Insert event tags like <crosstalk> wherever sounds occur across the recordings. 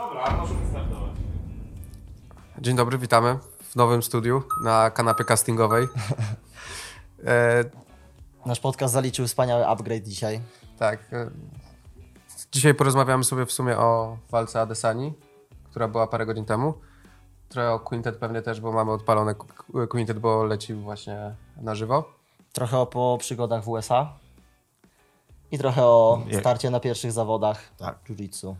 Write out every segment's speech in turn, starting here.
Dobra, możemy startować. Dzień dobry, witamy w nowym studiu na kanapie castingowej. <laughs> E, Nasz podcast zaliczył wspaniały upgrade dzisiaj. tak. E, dzisiaj porozmawiamy sobie w sumie o walce Adesani, która była parę godzin temu. Trochę o Quintet pewnie też, bo mamy odpalone Qu- Quintet, bo leci właśnie na żywo. Trochę o po przygodach w USA i trochę o starcie na pierwszych zawodach Tak. jiu-jitsu.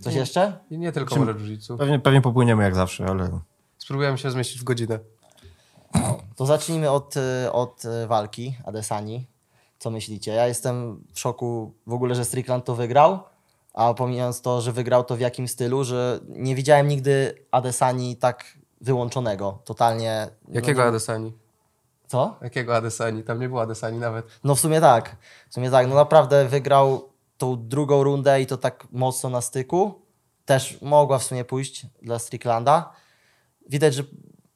Coś jeszcze? I nie tylko Czym- jiu-jitsu. Pewnie, pewnie popłyniemy jak zawsze, ale Spróbujemy się zmieścić w godzinę. To zacznijmy od, y, od y, walki Adesani. Co myślicie? Ja jestem w szoku w ogóle, że Strickland to wygrał, a pomijając to, że wygrał to w jakim stylu, że nie widziałem nigdy Adesani tak wyłączonego. Totalnie. Jakiego no, nie- Adesani? Co? Jakiego Adesani? Tam nie było Adesani nawet. No w sumie tak. W sumie tak. No naprawdę wygrał tą drugą rundę i to tak mocno na styku. Też mogła w sumie pójść dla Stricklanda. Widać, że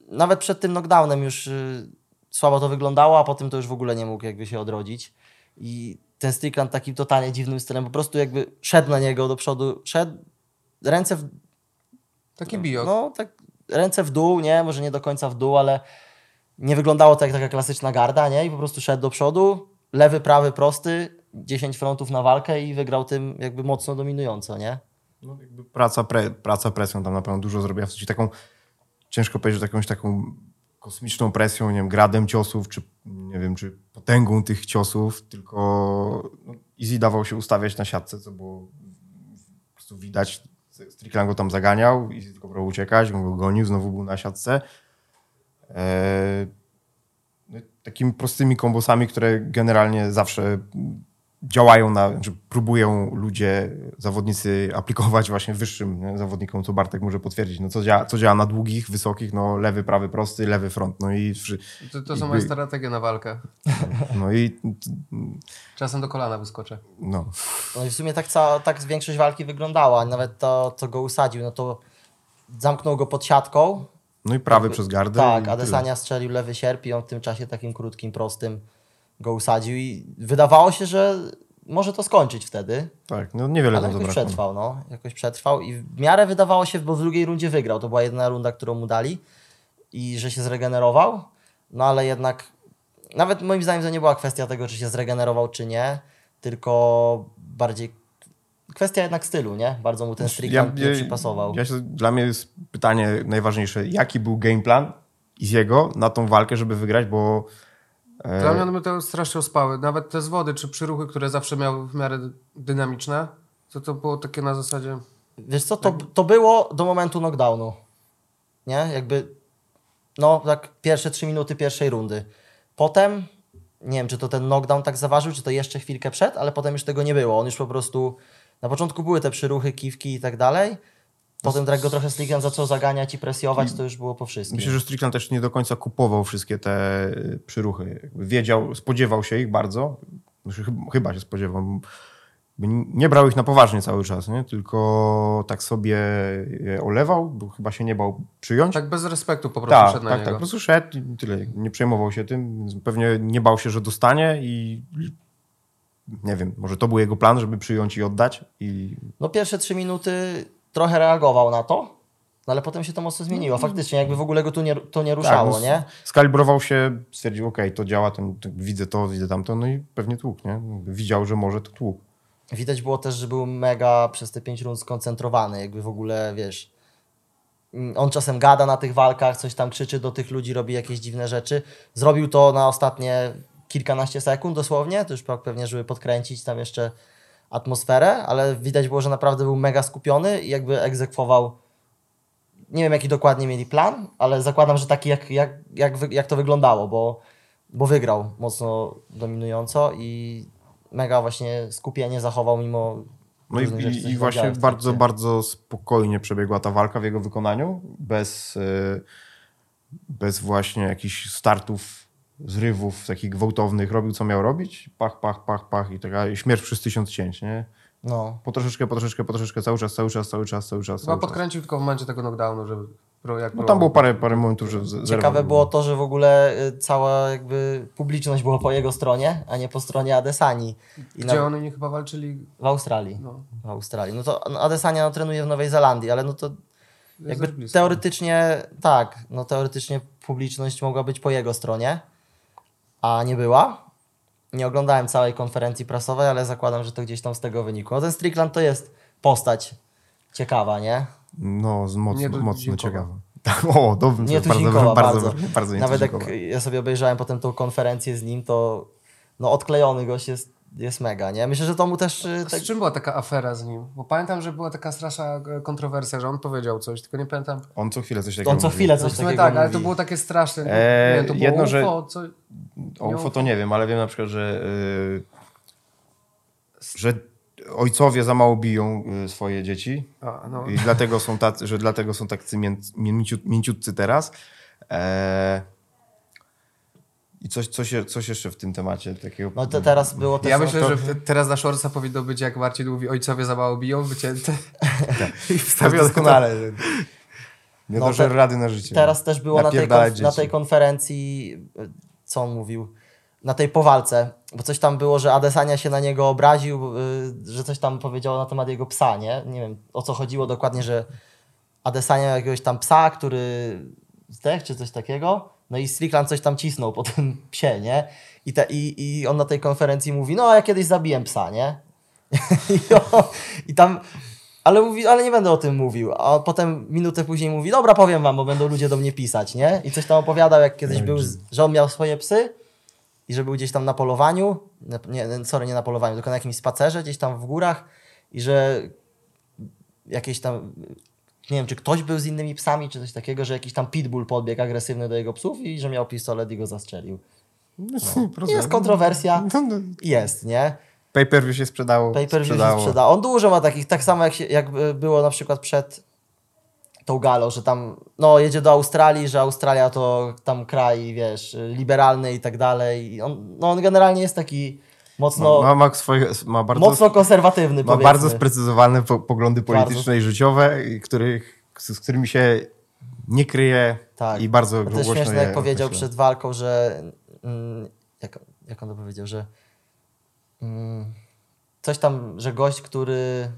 nawet przed tym knockdownem już y, słabo to wyglądało, a potem to już w ogóle nie mógł jakby się odrodzić. I ten Strickland takim totalnie dziwnym stylem, po prostu jakby szedł na niego do przodu, szedł, ręce w, Taki biok. no tak ręce w dół, nie, może nie do końca w dół, ale nie wyglądało to jak taka klasyczna garda, nie, i po prostu szedł do przodu, lewy, prawy, prosty, 10 frontów na walkę i wygrał tym jakby mocno dominująco, nie. no, praca, pre, praca presją tam na pewno dużo zrobiła. W sensie taką, ciężko powiedzieć, że jakąś taką kosmiczną presją, nie wiem, gradem ciosów, czy nie wiem, czy potęgą tych ciosów, tylko no, Easy dawał się ustawiać na siatce, co było po prostu widać. Strickland go tam zaganiał, Easy tylko próbował uciekać, on go gonił, znowu był na siatce. Eee, no, takimi prostymi kombosami, które generalnie zawsze działają na, że próbują ludzie, zawodnicy aplikować właśnie wyższym nie, zawodnikom, co Bartek może potwierdzić. No, co, działa, co działa na długich, wysokich, no lewy, prawy, prosty, lewy front. No i, To, to są moje strategie na walkę. <laughs> no i Czasem do kolana wyskoczę. no. No i w sumie tak, cała, tak większość walki wyglądała, nawet to, co go usadził, no to zamknął go pod siatką, No i prawy przez gardę. Tak. Adesania strzelił lewy sierp i on w tym czasie takim krótkim, prostym go usadził i wydawało się, że może to skończyć wtedy, Tak, no niewiele ale tam jakoś zabrakło. przetrwał, no. Jakoś przetrwał i w miarę wydawało się, bo w drugiej rundzie wygrał. To była jedna runda, którą mu dali i że się zregenerował, no ale jednak nawet moim zdaniem to nie była kwestia tego, czy się zregenerował, czy nie, tylko bardziej kwestia jednak stylu, nie? Bardzo mu ten Strickland nie przypasował. Ja się, dla mnie jest pytanie najważniejsze, jaki był game plan Iziego na tą walkę, żeby wygrać, bo Dla mnie one to strasznie ospały. Nawet te zwody czy przyruchy, które zawsze miały w miarę dynamiczne, to to było takie na zasadzie... Wiesz co, to, to było do momentu knockdownu. Nie? Jakby, no tak pierwsze trzy minuty pierwszej rundy. Potem, nie wiem, czy to ten knockdown tak zaważył, czy to jeszcze chwilkę przed, ale potem już tego nie było. On już po prostu, na początku były te przyruchy, kiwki i tak dalej. Potem jak go trochę Strickland zaczął zaganiać i presjować, to już było po wszystkim. myślę, że Strickland też nie do końca kupował wszystkie te e, przyruchy. Wiedział, spodziewał się ich bardzo, znaczy, chyba- się spodziewał, nie brał ich na poważnie cały czas, nie? tylko tak sobie je olewał, bo chyba się nie bał przyjąć. Tak bez respektu po prostu Tak, szedł na tak, tak. niego. Po prostu szedł i tyle. Nie przejmował się tym. więc Pewnie nie bał się, że dostanie i nie wiem, może to był jego plan, żeby przyjąć i oddać. I No pierwsze trzy minuty trochę reagował na to, no ale potem się to mocno zmieniło. Faktycznie, jakby w ogóle go tu nie, to nie ruszało, no, nie? Skalibrował się, stwierdził, ok, to działa, ten, ten, widzę to, widzę tamto, no i pewnie tłuk, nie? Widział, że może to tłuk. Widać było też, że był mega przez te pięć rund skoncentrowany, jakby w ogóle, wiesz, mm, on czasem gada na tych walkach, coś tam krzyczy do tych ludzi, robi jakieś dziwne rzeczy. Zrobił to na ostatnie kilkanaście sekund dosłownie, to już pe- pewnie, żeby podkręcić tam jeszcze atmosferę, ale widać było, że naprawdę był mega skupiony i jakby egzekwował. Nie wiem jaki dokładnie mieli plan, ale zakładam, że taki jak, jak, jak, jak to wyglądało, bo, bo wygrał mocno dominująco i mega właśnie skupienie zachował mimo No różnych rzeczy, i, i, i właśnie bardzo, bardzo spokojnie przebiegła ta walka w jego wykonaniu, bez, e, bez właśnie jakichś startów, zrywów takich gwałtownych. Robił co miał robić, pach, pach, pach, pach i taka śmierć przez tysiąc cięć, nie? No, Po troszeczkę, po troszeczkę, po troszeczkę, cały czas, cały czas, cały czas, cały czas. Chyba Cały czas. podkręcił tylko w momencie tego knockdownu, żeby No było- tam było parę, parę momentów, że zerwał. Ciekawe było to, że w ogóle y, cała jakby publiczność była po jego stronie, a nie po stronie Adesani. I Gdzie na, oni nie chyba walczyli? w Australii. No, W Australii. No to no, Adesania no, trenuje w Nowej Zelandii, ale no to jakby blisko. teoretycznie tak, no teoretycznie publiczność mogła być po jego stronie, a nie była. Nie oglądałem całej konferencji prasowej, ale zakładam, że to gdzieś tam z tego wynikło. Ten Strickland to jest postać ciekawa, nie? No, z moc, Nie mocno ciekawa. Tak, o, dobrze. Nie to bardzo, bardzo, bardzo. bardzo, bardzo nie Nawet jak ja sobie obejrzałem potem tą konferencję z nim, to no odklejony gość jest, jest mega, nie? Myślę, że to mu też... y, Tak, Z czym była taka afera z nim? Bo pamiętam, że była taka straszna e, kontrowersja, że on powiedział coś, tylko nie pamiętam. On co chwilę coś takiego on co mówi. chwilę coś takiego tak, ale mówi. to było takie straszne. Nie, Eee, nie wiem, to było jedno, UFO, że- co... O UFO to nie wiem, ale wiem na przykład, że, y, że ojcowie za mało biją y, swoje dzieci A, no. i dlatego są tacy, że dlatego są tacy mię, mięciut, mięciutcy teraz. E, I coś, coś, coś jeszcze w tym temacie takiego. No to teraz było też... Ja myślę, to, że te- teraz na Shortsa powinno być, jak Marcin mówi, ojcowie za mało biją, wycięte <laughs> i to jest wstawione. doskonale. Nie No to, że te- rady na życie. Teraz też było na tej, na tej konferencji, co on mówił, na tej powalce, bo coś tam było, że Adesania się na niego obraził, y, że coś tam powiedział na temat jego psa, nie? Nie wiem o co chodziło dokładnie, że Adesania jakiegoś tam psa, który zdech czy coś takiego, no i Strickland coś tam cisnął po tym <laughs> psie, nie? I, te, i, I on na tej konferencji mówi, no ja kiedyś zabiłem psa, nie? <laughs> I, on, I tam, ale mówi, ale nie będę o tym mówił. A potem minutę później mówi, dobra, powiem wam, bo będą ludzie do mnie pisać, nie? I coś tam opowiadał, jak kiedyś był, że on miał swoje psy i że był gdzieś tam na polowaniu, nie, sorry, nie na polowaniu, tylko na jakimś spacerze gdzieś tam w górach i że jakieś tam, nie wiem, czy ktoś był z innymi psami, czy coś takiego, że jakiś tam pitbull podbiegł agresywny do jego psów i że miał pistolet i go zastrzelił. <laughs> Proste. Jest kontrowersja, No, no. jest, nie? Pay per view się sprzedało. Pay per view się sprzedało. sprzeda. On dużo ma takich, tak samo jak, się, jak było na przykład przed tą galą, że tam no, jedzie do Australii, że Australia to tam kraj, wiesz, liberalny i tak dalej. I on, no, on generalnie jest taki mocno, Ma, ma, swoje, ma bardzo, mocno konserwatywny, ma powiedzmy. bardzo sprecyzowane po, poglądy polityczne i życiowe, których, z, którymi się nie kryje Tak. i bardzo To głośno śmieszne, je jak powiedział określa. przed walką, że mm, jak, jak on to powiedział, że mm, coś tam, że gość, który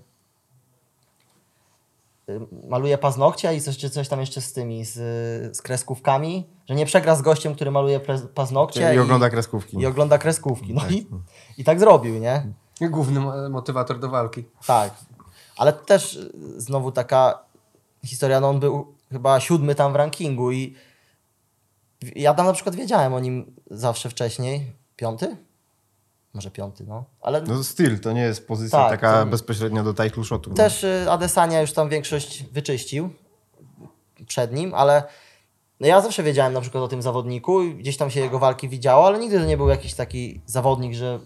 maluje paznokcie i coś, coś tam jeszcze z tymi, z, z kreskówkami, że nie przegra z gościem, który maluje paznokcie I ogląda kreskówki. i ogląda kreskówki. No i, i tak zrobił, nie? Główny mo- motywator do walki. Tak. Ale też y, znowu taka historia, no on był chyba siódmy tam w rankingu i ja tam na przykład wiedziałem o nim zawsze wcześniej. Piąty? Może piąty, no. Ale No styl, to nie jest pozycja Tak, taka to- bezpośrednio do title shotu. no. też y, Adesania już tam większość wyczyścił przed nim, ale no ja zawsze wiedziałem na przykład o tym zawodniku gdzieś tam się jego walki widziało, ale nigdy to nie był jakiś taki zawodnik, że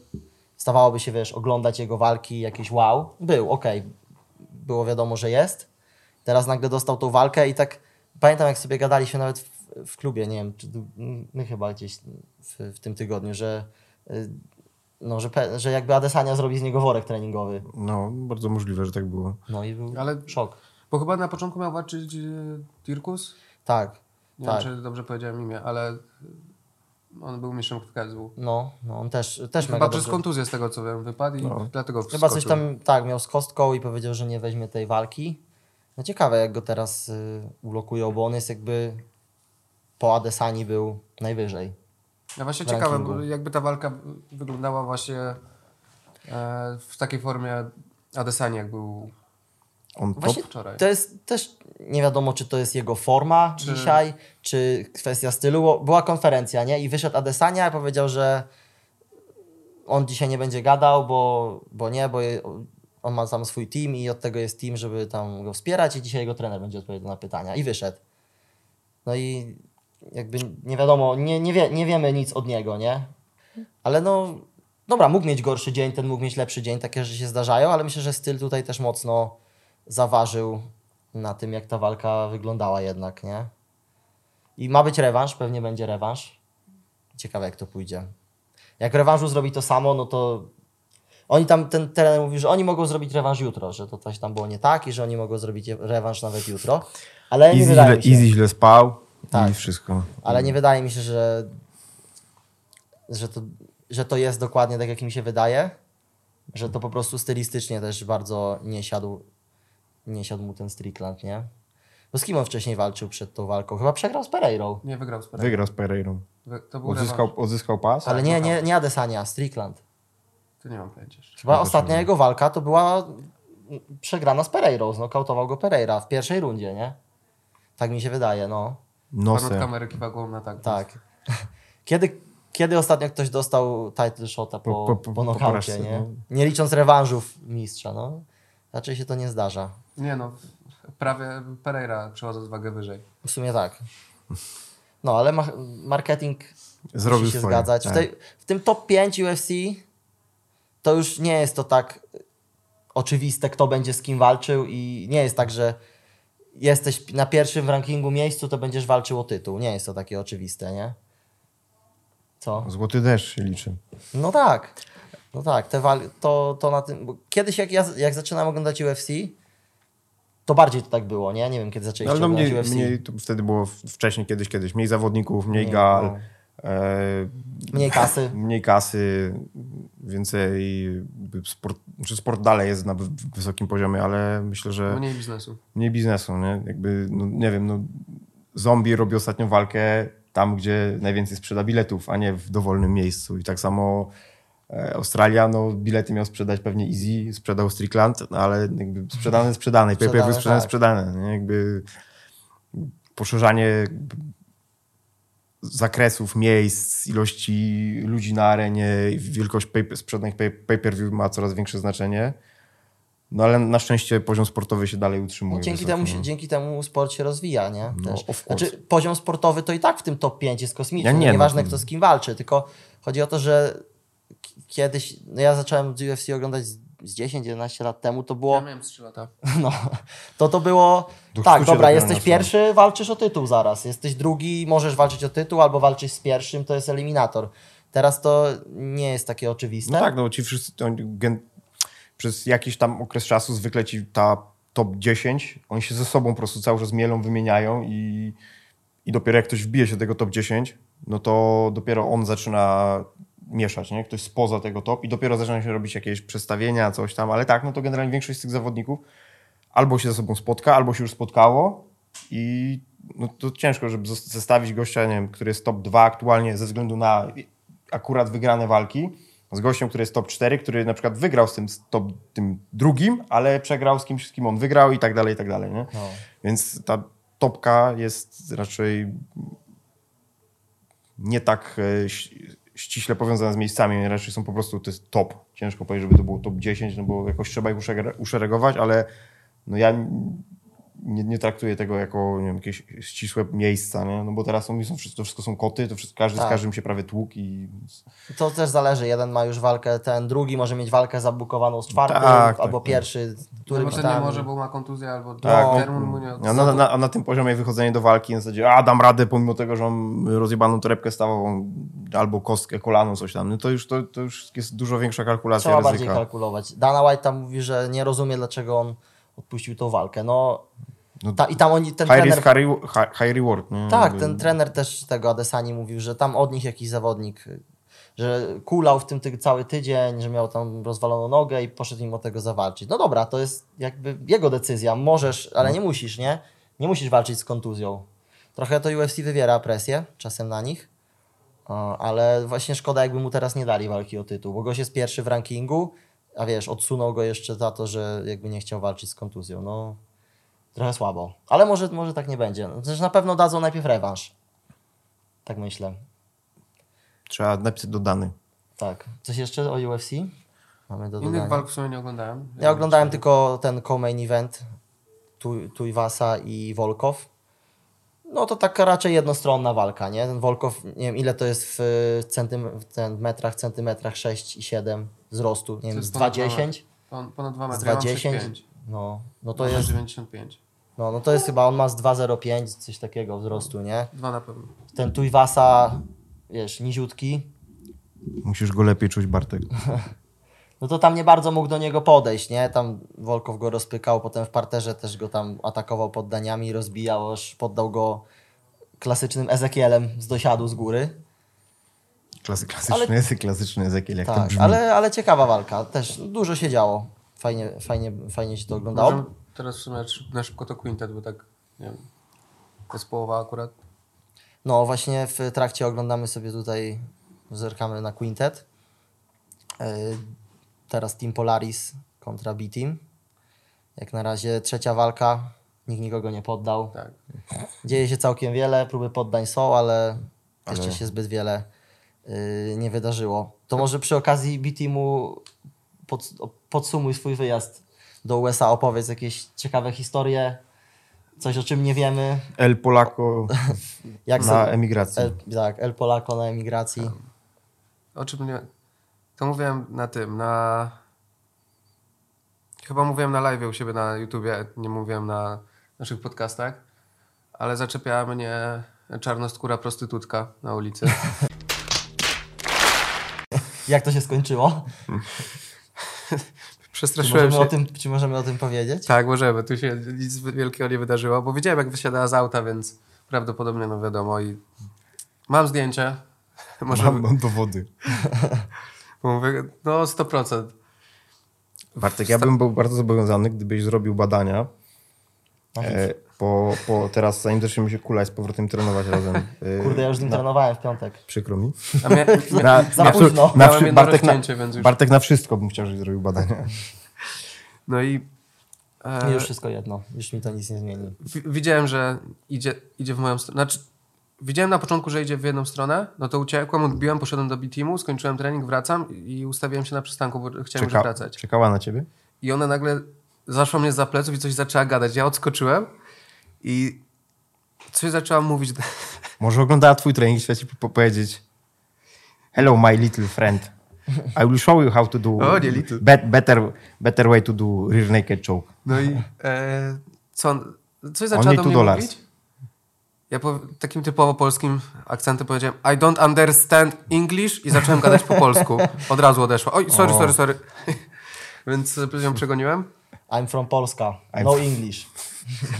stawałoby się, wiesz, oglądać jego walki, jakieś wow. Był, okej. Było wiadomo, że jest. Teraz nagle dostał tą walkę i tak pamiętam, jak sobie gadaliśmy nawet w, w klubie, nie wiem, czy my chyba gdzieś w, w tym tygodniu, że y, no, że, że jakby Adesania zrobi z niego worek treningowy. No, bardzo możliwe, że tak było. No i był Ale- szok. Bo chyba na początku miał walczyć e, Tirkus. Tak, Nie tak. wiem, czy dobrze powiedziałem imię, ale e, on był mistrzem KSW. No, no on też, też Chyba mega przez dobrze. kontuzję z tego co wiem wypadł i No. dlatego Chyba coś wskoczył. tam, tak, miał z kostką i powiedział, że nie weźmie tej walki. No ciekawe, jak go teraz y, ulokują, bo on jest jakby po Adesani był najwyżej. Ja właśnie w ciekawe, jakby ta walka wyglądała właśnie e, w takiej formie Adesani, jak był On top. Właśnie wczoraj. to jest też nie wiadomo, czy to jest jego forma Czy- dzisiaj, czy kwestia stylu. Była konferencja, nie? I wyszedł Adesania i powiedział, że on dzisiaj nie będzie gadał, bo, bo nie, bo on ma tam swój team i od tego jest team, żeby tam go wspierać i dzisiaj jego trener będzie odpowiadał na pytania. I wyszedł. No i jakby nie wiadomo, nie, nie, wie, nie wiemy nic od niego, nie? Ale no, dobra, mógł mieć gorszy dzień, ten mógł mieć lepszy dzień, takie rzeczy się zdarzają, ale myślę, że styl tutaj też mocno zaważył na tym, jak ta walka wyglądała jednak, nie? I ma być rewanż, pewnie będzie rewanż. Ciekawe, jak to pójdzie. Jak rewanżu zrobi to samo, no to Oni tam, ten trener mówił, że oni mogą zrobić rewanż jutro, że to coś tam było nie tak i że oni mogą zrobić rewanż nawet jutro. Ale Easy źle, easy źle spał Tak. wszystko. Ale nie wydaje mi się, że, że, to, że to jest dokładnie tak, jak mi się wydaje. Że to po prostu stylistycznie też bardzo nie siadł, nie siadł mu ten Strickland, nie? Bo z kim on wcześniej walczył przed tą walką? Chyba przegrał z Pereirą. Nie wygrał z Pereira. Wygrał z Pereirą. Wy- To był Odzyskał, rewanż. odzyskał pas. Ale nie, nie, nie Adesanya, Strickland. To nie mam pojęcia. Chyba No ostatnia jego walka to była mm, przegrana z Pereirą. Znokautował go Pereira w pierwszej rundzie, nie? Tak mi się wydaje, no. Pan od Nosem. kamery kiwa głową na tak. Tak. <laughs> Kiedy, kiedy ostatnio ktoś dostał title shota po, Po- po, po- nie? no. Nie licząc rewanżów mistrza, no. Raczej się to nie zdarza. Nie no, prawie Pereira przechodząc wagę wyżej. W sumie tak. No, ale ma marketing Zrobił musi się swoje, zgadzać. tak. W, tej, w tym top 5 UFC to już nie jest to tak oczywiste, kto będzie z kim walczył i nie jest tak, że jesteś na pierwszym w rankingu miejscu, to będziesz walczył o tytuł. Nie jest to takie oczywiste, nie? Co? Złoty deszcz się liczy. No tak. No tak, te wal- to, to na tym. Kiedyś jak ja jak zaczynałem oglądać UFC, to bardziej to tak było, nie? Nie wiem kiedy zaczęliście Ale no oglądać mniej, UFC. mniej, to wtedy było wcześniej, kiedyś, kiedyś. Mniej zawodników, mniej Mniej, gal, no. E, Mniej kasy. <laughs> mniej kasy, więcej sport, czy sport dalej jest na wy- wysokim poziomie, ale myślę, że Mniej biznesu. mniej biznesu, nie? Jakby, no, nie wiem, no, zombie robi ostatnią walkę tam, gdzie najwięcej sprzeda biletów, a nie w dowolnym miejscu. I tak samo e, Australia, no bilety miał sprzedać pewnie Easy, sprzedał Strickland, no, ale jakby sprzedane, sprzedane. I Sprzedane, PPV sprzedane, tak. sprzedane. Nie? Jakby poszerzanie jakby zakresów, miejsc, ilości ludzi na arenie, wielkość pay, sprzedanych pay- pay-per-view ma coraz większe znaczenie. No ale na szczęście poziom sportowy się dalej utrzymuje. No, dzięki, temu się, no. dzięki temu sport się rozwija, nie? No, Też. course. Znaczy, poziom sportowy to i tak w tym top 5 jest kosmiczny. Ja nie, no Nieważne to- kto z kim walczy, tylko chodzi o to, że kiedyś, no ja zacząłem UFC oglądać z, z 10-11 lat temu, to było, Ja miałem z 3 lata. <laughs> no, to to było, Do tak, dobra, jesteś pierwszy, walczysz o tytuł zaraz, jesteś drugi, możesz walczyć o tytuł, albo walczysz z pierwszym, to jest eliminator. Teraz to nie jest takie oczywiste. No tak, no ci wszyscy oni gen... przez jakiś tam okres czasu zwykle ci ta top 10, oni się ze sobą po prostu cały czas mielą, wymieniają i, i dopiero jak ktoś wbije się do tego top 10, no to dopiero on zaczyna mieszać, nie? Ktoś spoza tego top i dopiero zaczyna się robić jakieś przestawienia, coś tam, ale tak, no to generalnie większość z tych zawodników albo się ze sobą spotka, albo się już spotkało i no to ciężko, żeby zestawić gościa, nie wiem, który jest top 2 aktualnie ze względu na akurat wygrane walki, z gościem, który jest top 4, który na przykład wygrał z tym, top, tym drugim, ale przegrał z kimś, z kim on wygrał i tak dalej, i tak dalej, nie? No. Więc ta topka jest raczej nie tak e, ściśle powiązana z miejscami, raczej są po prostu, to jest top. Ciężko powiedzieć, żeby to było top 10, no bo jakoś trzeba ich uszere- uszeregować, ale no ja nie, nie traktuję tego jako nie wiem, jakieś ścisłe miejsca, nie? no bo teraz są, są wszystko, to wszystko są koty, to wszystko, każdy z Tak. każdym się prawie tłukł i To też zależy. Jeden ma już walkę, ten drugi może mieć walkę zabukowaną z czwartym, Tak, albo tak, pierwszy, No, bo ten tam. nie może, bo ma kontuzję albo Tak, termin mu nie A na, na, a na tym poziomie wychodzenie do walki na zasadzie, a dam radę pomimo tego, że mam rozjebaną torebkę stawową albo kostkę, kolano, coś tam, no to już, to, to już jest dużo większa kalkulacja Trzeba bardziej ryzyka. kalkulować. Dana White tam mówi, że nie rozumie, dlaczego on odpuścił tą walkę. No, No, ta, i tam oni, ten high trener... risk, high, high, high reward. Nie? Tak, Jakby- ten trener też tego Adesani mówił, że tam od nich jakiś zawodnik, że kulał w tym ty cały tydzień, że miał tam rozwaloną nogę i poszedł im o tego zawalczyć. No dobra, to jest jakby jego decyzja. Możesz, ale nie musisz, nie? Nie musisz walczyć z kontuzją. Trochę to UFC wywiera presję czasem na nich, ale właśnie szkoda, jakby mu teraz nie dali walki o tytuł, bo gość jest pierwszy w rankingu, a wiesz, odsunął go jeszcze za to, że jakby nie chciał walczyć z kontuzją. No, trochę słabo. Ale może, może tak nie będzie. Znaczy, na pewno dadzą najpierw rewanż. Tak myślę. Trzeba napisać dodany. Tak. Coś jeszcze o UFC? Mamy do Innych walk w sumie nie oglądałem. Ja oglądałem tylko ten co-main event Tu- Tuivasa i Volkov. No to tak raczej jednostronna walka, nie? Ten Volkov, nie wiem ile to jest w, centym, w ten metrach, centymetrach 6 i 7 wzrostu, nie wiem, z ponad 2,10? Pon, ponad 2 Z metry, mam 2,10? 6,5. No, no to To jest, 95. no, no to jest chyba, on ma z 2,05, coś takiego wzrostu, nie? Dwa na pewno. Ten Tuivasa, wiesz, niziutki, Musisz go lepiej czuć, Bartek. <laughs> No to tam nie bardzo mógł do niego podejść, nie? Tam Wolkow go rozpykał, potem w parterze też go tam atakował poddaniami, rozbijał, aż poddał go klasycznym Ezekielem z dosiadu z góry. Klasy, klasyczny Ale- język, klasyczny język, jak to Tak, brzmi. ale, ale ciekawa walka. Też dużo się działo. Fajnie, fajnie, fajnie się to oglądało. Teraz w sumie na szybko to Quintet, bo tak, nie wiem, to jest połowa akurat. No właśnie w trakcie oglądamy sobie tutaj, zerkamy na Quintet. Yy, Teraz Team Polaris kontra B-Team. Jak na razie trzecia walka, nikt nikogo nie poddał. Tak. Dzieje się całkiem wiele, próby poddań są, ale, Ale- jeszcze się zbyt wiele yy, nie wydarzyło. To może przy okazji B-Teamu pod, podsumuj swój wyjazd do USA, opowiedz jakieś ciekawe historie, coś o czym nie wiemy. El Polaco <laughs> Jak na sobie- emigracji. El, tak, El Polaco na emigracji. O czym nie... To mówiłem na tym, na... Chyba mówiłem na live u siebie na YouTubie, nie mówiłem na naszych podcastach, ale zaczepiała mnie czarnoskóra prostytutka na ulicy. <laughs> Jak to się skończyło? <laughs> Czy Przestraszyłem możemy, się. o tym, czy możemy o tym powiedzieć? Tak, możemy. Tu się nic wielkiego nie wydarzyło, bo widziałem, jak wysiadała z auta, więc prawdopodobnie, no wiadomo. I mam zdjęcie. <laughs> Może Mam, mam dowody. <laughs> mówię, no 100%. Bartek, ja bym był bardzo zobowiązany, gdybyś zrobił badania. E, po, po teraz, zanim zaczniemy się kulać z powrotem trenować razem. E, Kurde, ja już z nim na, trenowałem w piątek. Przykro mi. A <laughs> Na, Za na, późno. na, jedno Bartek, na, już- Bartek na wszystko bym chciał, żebyś zrobił badania. no i e, Mi już wszystko jedno. Już mi to nic nie zmieni. widziałem, że idzie, idzie w moją stronę. Znaczy, widziałem na początku, że idzie w jedną stronę, no to uciekłem, odbiłem, poszedłem do B-Teamu, skończyłem trening, wracam i ustawiłem się na przystanku, bo chciałem już Czeka, wracać. czekała na ciebie? I ona nagle zaszła mnie za pleców i coś zaczęła gadać. Ja odskoczyłem i coś zaczęła mówić. <laughs> Może oglądała twój trening i chciała ci po- powiedzieć Hello, my little friend. I will show you how to do O, nie little. bet, better, better way to do rear naked choke. No i e, co, coś zaczęła Only do mnie dollars. mówić. Ja po, takim typowo polskim akcentem powiedziałem I don't understand English i zacząłem gadać po polsku. Od razu odeszła. Oj, sorry, O. sorry, sorry. <laughs> Więc ją przegoniłem. I'm from Polska. I'm No English.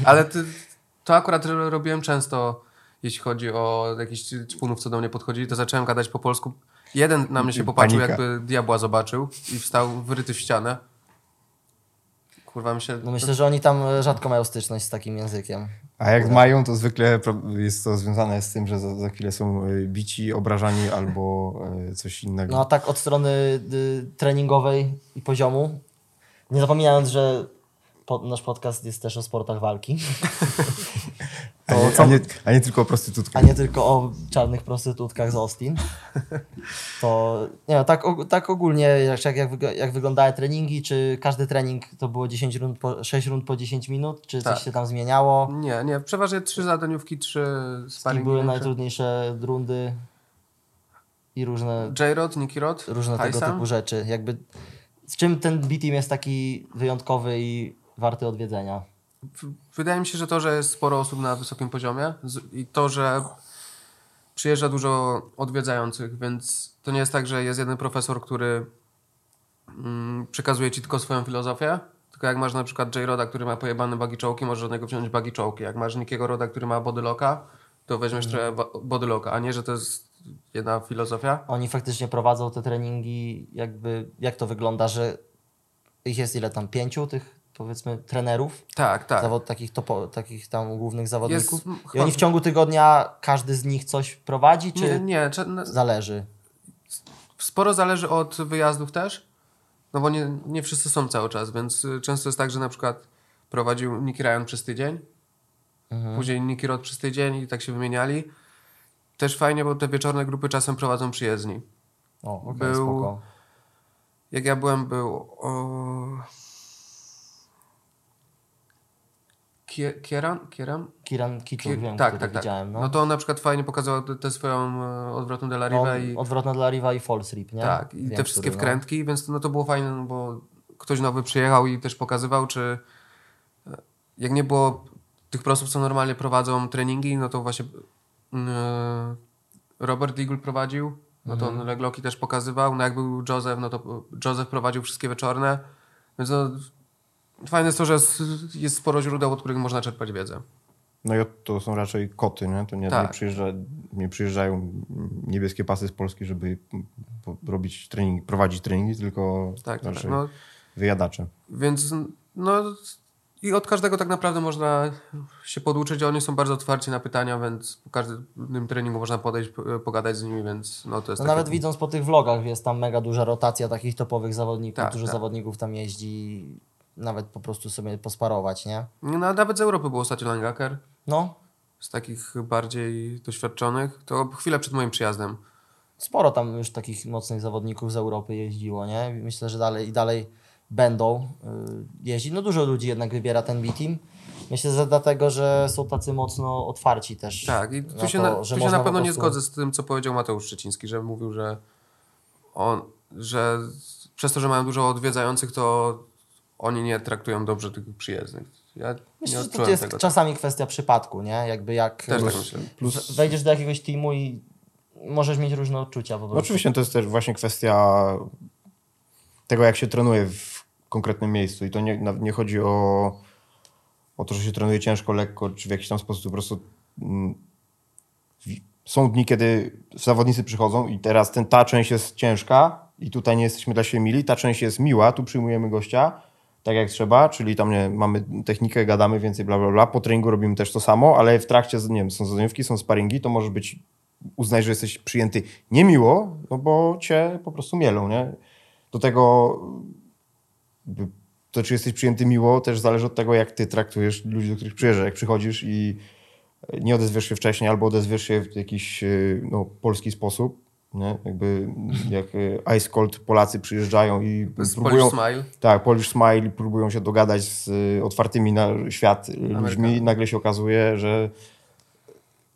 Ale ty, to akurat ro- robiłem często, jeśli chodzi o jakichś czpunów, co do mnie podchodzili, to zacząłem gadać po polsku. Jeden na mnie się I popatrzył, panika. jakby diabła zobaczył i wstał wyryty w ścianę. Kurwa mi się... No myślę, że oni tam e, rzadko mają styczność z takim językiem. A jak mają, to zwykle jest to związane z tym, że za, za chwilę są y, bici, obrażani <laughs> albo y, coś innego. No a tak od strony y, treningowej i poziomu, nie zapominając, że po, nasz podcast jest też o sportach walki, a, nie, co- a, nie, a nie tylko o prostytutkach. a nie tylko o czarnych prostytutkach z Austin, to nie no, tak, tak ogólnie, jak, jak, jak wyglądały treningi, czy każdy trening to było 10 rund po, 6 rund po 10 minut, czy Tak. coś się tam zmieniało? Nie, nie, przeważnie trzy zadaniówki, trzy I sparingi. były najtrudniejsze rundy i różne, J-Rod, Nicky Rod, różne tego Tyson. typu rzeczy. Jakby, z czym ten B-Team jest taki wyjątkowy i warty odwiedzenia? Wydaje mi się, że to, że jest sporo osób na wysokim poziomie i to, że przyjeżdża dużo odwiedzających, więc to nie jest tak, że jest jeden profesor, który mm, przekazuje ci tylko swoją filozofię, tylko jak masz na przykład J. Roda, który ma pojebane bagi czołki, możesz od niego wziąć bagi czołki. Jak masz Nickiego Roda, który ma bodylocka, to weźmiesz trochę bodylocka, a nie, że to jest jedna filozofia. Oni faktycznie prowadzą te treningi, jakby, jak to wygląda, że ich jest ile tam, pięciu tych powiedzmy trenerów, Tak, tak. zawod, takich, topo, takich tam głównych zawodników Jest, i chyba- oni w ciągu tygodnia każdy z nich coś prowadzi, czy Nie, nie, cze- n- zależy? Sporo zależy od wyjazdów też, no bo nie, nie wszyscy są cały czas, więc y, często jest tak, że na przykład prowadził Nicky Ryan przez tydzień, Mhm. później Nicky Rod przez tydzień i tak się wymieniali. Też fajnie, bo te wieczorne grupy czasem prowadzą przyjezdni. O, okej, Był- spoko. Jak ja byłem, był o... Kie- Kieran? Kieran? Kiran Kiczuk, Kie- wiem, tak, tak, tak. widziałem. No. No to on na przykład fajnie pokazał tę- swoją e, odwrotną de la No, Riva i... Odwrotna dla Riva i False Rip, nie? Tak, i Wiem, te wszystkie który, no. wkrętki, więc no to było fajne, no bo ktoś nowy przyjechał i też pokazywał, czy e, jak nie było tych prosów, co normalnie prowadzą treningi, no to właśnie e, Robert Eagle prowadził no to Mhm. legloki też pokazywał. No jak był Joseph, no to Joseph prowadził wszystkie wieczorne. Więc no, fajne jest to, że jest, sporo źródeł, od których można czerpać wiedzę. No i to są raczej koty, nie? To nie, Tak. nie, przyjeżdża, nie przyjeżdżają niebieskie pasy z Polski, żeby robić trening, prowadzić treningi, tylko Tak, tak. raczej No, wyjadacze. Więc no i od każdego tak naprawdę można się poduczyć. Oni są bardzo otwarci na pytania, więc po każdym treningu można podejść, po- pogadać z nimi, więc no to jest No takie- nawet widząc po tych vlogach, jest tam mega duża rotacja takich topowych zawodników, Tak, dużo tak. zawodników tam jeździ, nawet po prostu sobie posparować, nie? No, nawet z Europy był ostatnio Langaker, No, z takich bardziej doświadczonych. To chwilę przed moim przyjazdem. sporo tam już takich mocnych zawodników z Europy jeździło, nie? Myślę, że dalej i dalej będą y, jeździć. No dużo ludzi jednak wybiera ten B-Team. Myślę, że dlatego, że są tacy mocno otwarci też. Tak, i na tu się to, na, tu się na pewno nie prostu- zgodzę z tym, co powiedział Mateusz Szczeciński, że mówił, że on, że przez to, że mają dużo odwiedzających, to oni nie traktują dobrze tych przyjezdnych. Ja Myślę, że to jest tego. czasami kwestia przypadku, nie? Jakby jak Też tak myślę. w- wejdziesz do jakiegoś teamu i możesz mieć różne odczucia po prostu. No oczywiście to jest też właśnie kwestia tego, jak się trenuje w konkretnym miejscu. I to nie, nie chodzi o, o to, że się trenuje ciężko, lekko, czy w jakiś tam sposób. Po prostu mm, są dni, kiedy zawodnicy przychodzą i teraz ten, ta część jest ciężka i tutaj nie jesteśmy dla siebie mili, ta część jest miła, tu przyjmujemy gościa tak jak trzeba, czyli tam nie, mamy technikę, gadamy więcej, bla, bla, bla. Po treningu robimy też to samo, ale w trakcie, nie wiem, są zadaniówki, są sparingi, to może być uznać, że jesteś przyjęty niemiło, no bo cię po prostu mielą, nie? Do tego to, czy jesteś przyjęty miło, też zależy od tego, jak ty traktujesz ludzi, do których przyjeżdżasz. Jak przychodzisz i nie odezwiesz się wcześniej, albo odezwiesz się w jakiś y, no, polski sposób, nie? Jakby jak y, Ice Cold Polacy przyjeżdżają i jest próbują... Polish Smile. Tak, Polish Smile próbują się dogadać z y, otwartymi na świat y, ludźmi. Nagle się okazuje, że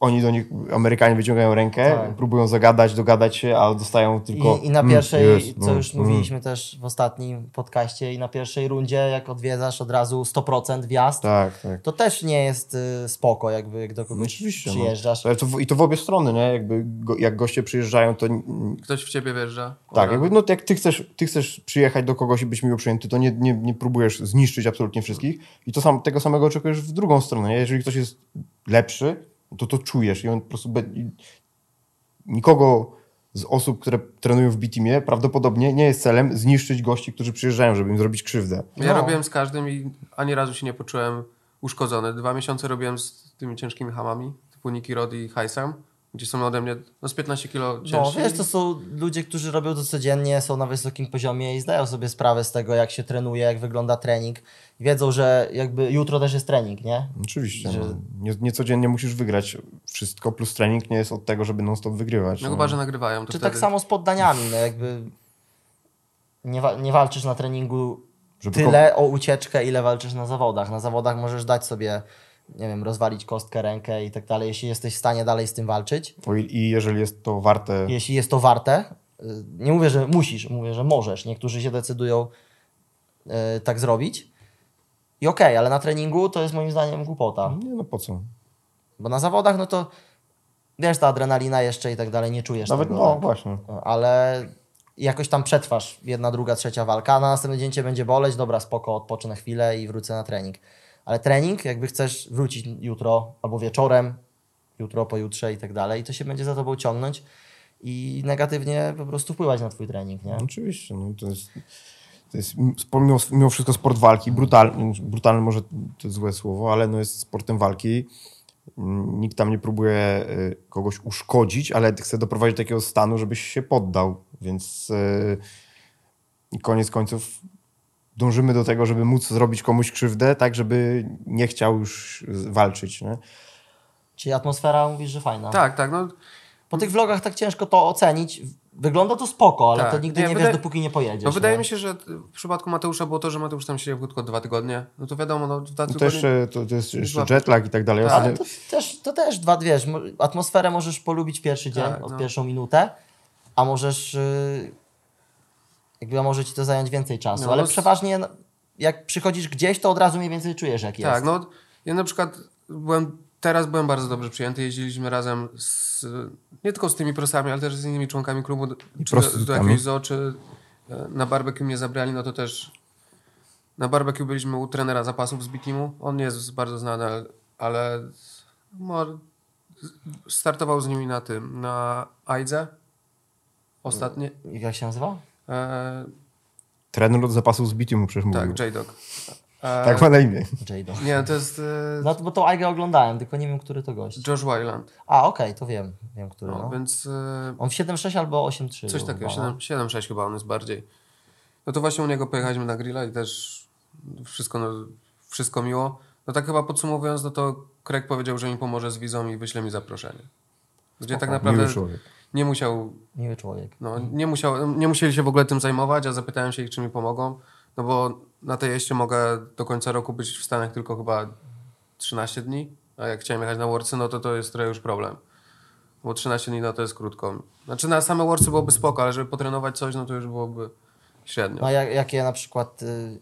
oni do nich, Amerykanie wyciągają rękę, Tak. próbują zagadać, dogadać się, a dostają tylko... I, I na "Mm, pierwszej, jest, co no, już mm". mówiliśmy też w ostatnim podcaście, i na pierwszej rundzie, jak odwiedzasz od razu 100% wjazd, Tak, tak. to też nie jest y, spoko, jakby jak do No, kogoś oczywiście. przyjeżdżasz. No. To, w- I to w obie strony, nie? Jakby go, jak goście przyjeżdżają, to mm, Ktoś w ciebie wjeżdża. tak, jakby no, jak ty chcesz, ty chcesz przyjechać do kogoś i być miło przyjęty, to nie, nie, nie próbujesz zniszczyć absolutnie wszystkich i to sam, tego samego oczekujesz w drugą stronę. Nie? Jeżeli ktoś jest lepszy, to to czujesz i on po prostu be, nikogo z osób, które trenują w B-Teamie prawdopodobnie nie jest celem zniszczyć gości, którzy przyjeżdżają, żeby im zrobić krzywdę. Ja No. robiłem z każdym i ani razu się nie poczułem uszkodzony. Dwa miesiące robiłem z tymi ciężkimi hamami, typu Niki Rod i Haisam, gdzie są ode mnie no, z 15 kilo No, ciężsi. wiesz, to są ludzie, którzy robią to codziennie, są na wysokim poziomie i zdają sobie sprawę z tego, jak się trenuje, jak wygląda trening. Wiedzą, że jakby jutro też jest trening, nie? Oczywiście. Że- No. Nie, nie codziennie musisz wygrać wszystko, plus trening nie jest od tego, żeby non-stop wygrywać. No no. chyba, że nagrywają. To Czy wtedy... tak samo z poddaniami, no jakby nie, wa- nie walczysz na treningu Żeby tyle o ucieczkę, ile walczysz na zawodach. Na zawodach możesz dać sobie, nie wiem, rozwalić kostkę, rękę i tak dalej, jeśli jesteś w stanie dalej z tym walczyć. I, jeżeli jest to warte. Jeśli jest to warte, y, nie mówię, że musisz, mówię, że możesz. Niektórzy się decydują y, tak zrobić. I okej, ale na treningu to jest moim zdaniem głupota. Nie, no po co? Bo na zawodach, no to wiesz, ta adrenalina jeszcze i tak dalej, nie czujesz Nawet, tego. no tak? właśnie. ale jakoś tam przetrwasz jedna, druga, trzecia walka, a na następny dzień cię będzie boleć, dobra, spoko, odpocznę chwilę i wrócę na trening. Ale trening, jakby chcesz wrócić jutro albo wieczorem, jutro, pojutrze i tak dalej, to się będzie za tobą ciągnąć i negatywnie po prostu wpływać na twój trening, nie? Oczywiście. No, to jest, to jest mimo, mimo wszystko sport walki. Brutalny, brutalny może to złe słowo, ale no jest sportem walki. Nikt tam nie próbuje y, kogoś uszkodzić, ale chce doprowadzić do takiego stanu, żebyś się poddał. Więc y, koniec końców dążymy do tego, żeby móc zrobić komuś krzywdę, tak żeby nie chciał już walczyć. Nie? Czyli atmosfera mówisz, że fajna. Tak, tak. No, Po tych vlogach tak ciężko to ocenić. Wygląda to spoko, ale Tak. to nigdy Nie, nie, wiesz, dopóki nie pojedziesz. no wydaje mi się, że w przypadku Mateusza było to, że Mateusz tam siedział tylko dwa tygodnie. No to wiadomo, no dwa No to, tygodnie... jeszcze, to, to jest jeszcze Dwa- jetlag i tak dalej. Tak. Ale to też, to też dwa, wiesz, mo- atmosferę możesz polubić pierwszy dzień, Tak, od no. pierwszą minutę, a możesz, yy, jakby może ci to zająć więcej czasu, No, ale no przeważnie no, jak przychodzisz gdzieś, to od razu mniej więcej czujesz, jak jest. Tak, no ja na przykład byłem teraz byłem bardzo dobrze przyjęty. Jeździliśmy razem z, nie tylko z tymi prosami, ale też z innymi członkami klubu, do- czy do, do jakiegoś zoo, czy e, na barbecue mnie zabrali, no to też na barbecue byliśmy u trenera zapasów z B-Teamu. On nie jest bardzo znany, ale, ale mo- startował z nimi na tym, na Aidze ostatnie. Jak się nazywa? E, Trener od zapasów z Bitium przecież mówił. tak, J-Dog. E, Tak ma na imię. Jado. Nie, to jest e, No to, bo tą Aigę oglądałem, tylko nie wiem, który to gość. Josh Wyland. A, okej, to wiem, wiem, który. No, No. Więc e, On w 7.6 albo 8.3. coś był takiego, chyba, no. 7 7-6 chyba on jest bardziej. No to właśnie u niego pojechaliśmy na grilla i też wszystko, no, wszystko miło. No tak chyba podsumowując, no to Craig powiedział, że mi pomoże z wizą i wyśle mi zaproszenie. Gdzie tak naprawdę Miły człowiek. Nie musiał, Miły człowiek. no, nie, musiał, nie musieli się w ogóle tym zajmować, a zapytałem się ich, czy mi pomogą. No bo na tej jeździe mogę do końca roku być w Stanach tylko chyba 13 dni, a jak chciałem jechać na Worcy, no to to jest trochę już problem. Bo 13 dni no to jest krótko. Znaczy na same Worcy byłoby spoko, ale żeby potrenować coś, no to już byłoby średnio. A jak, jakie na przykład y,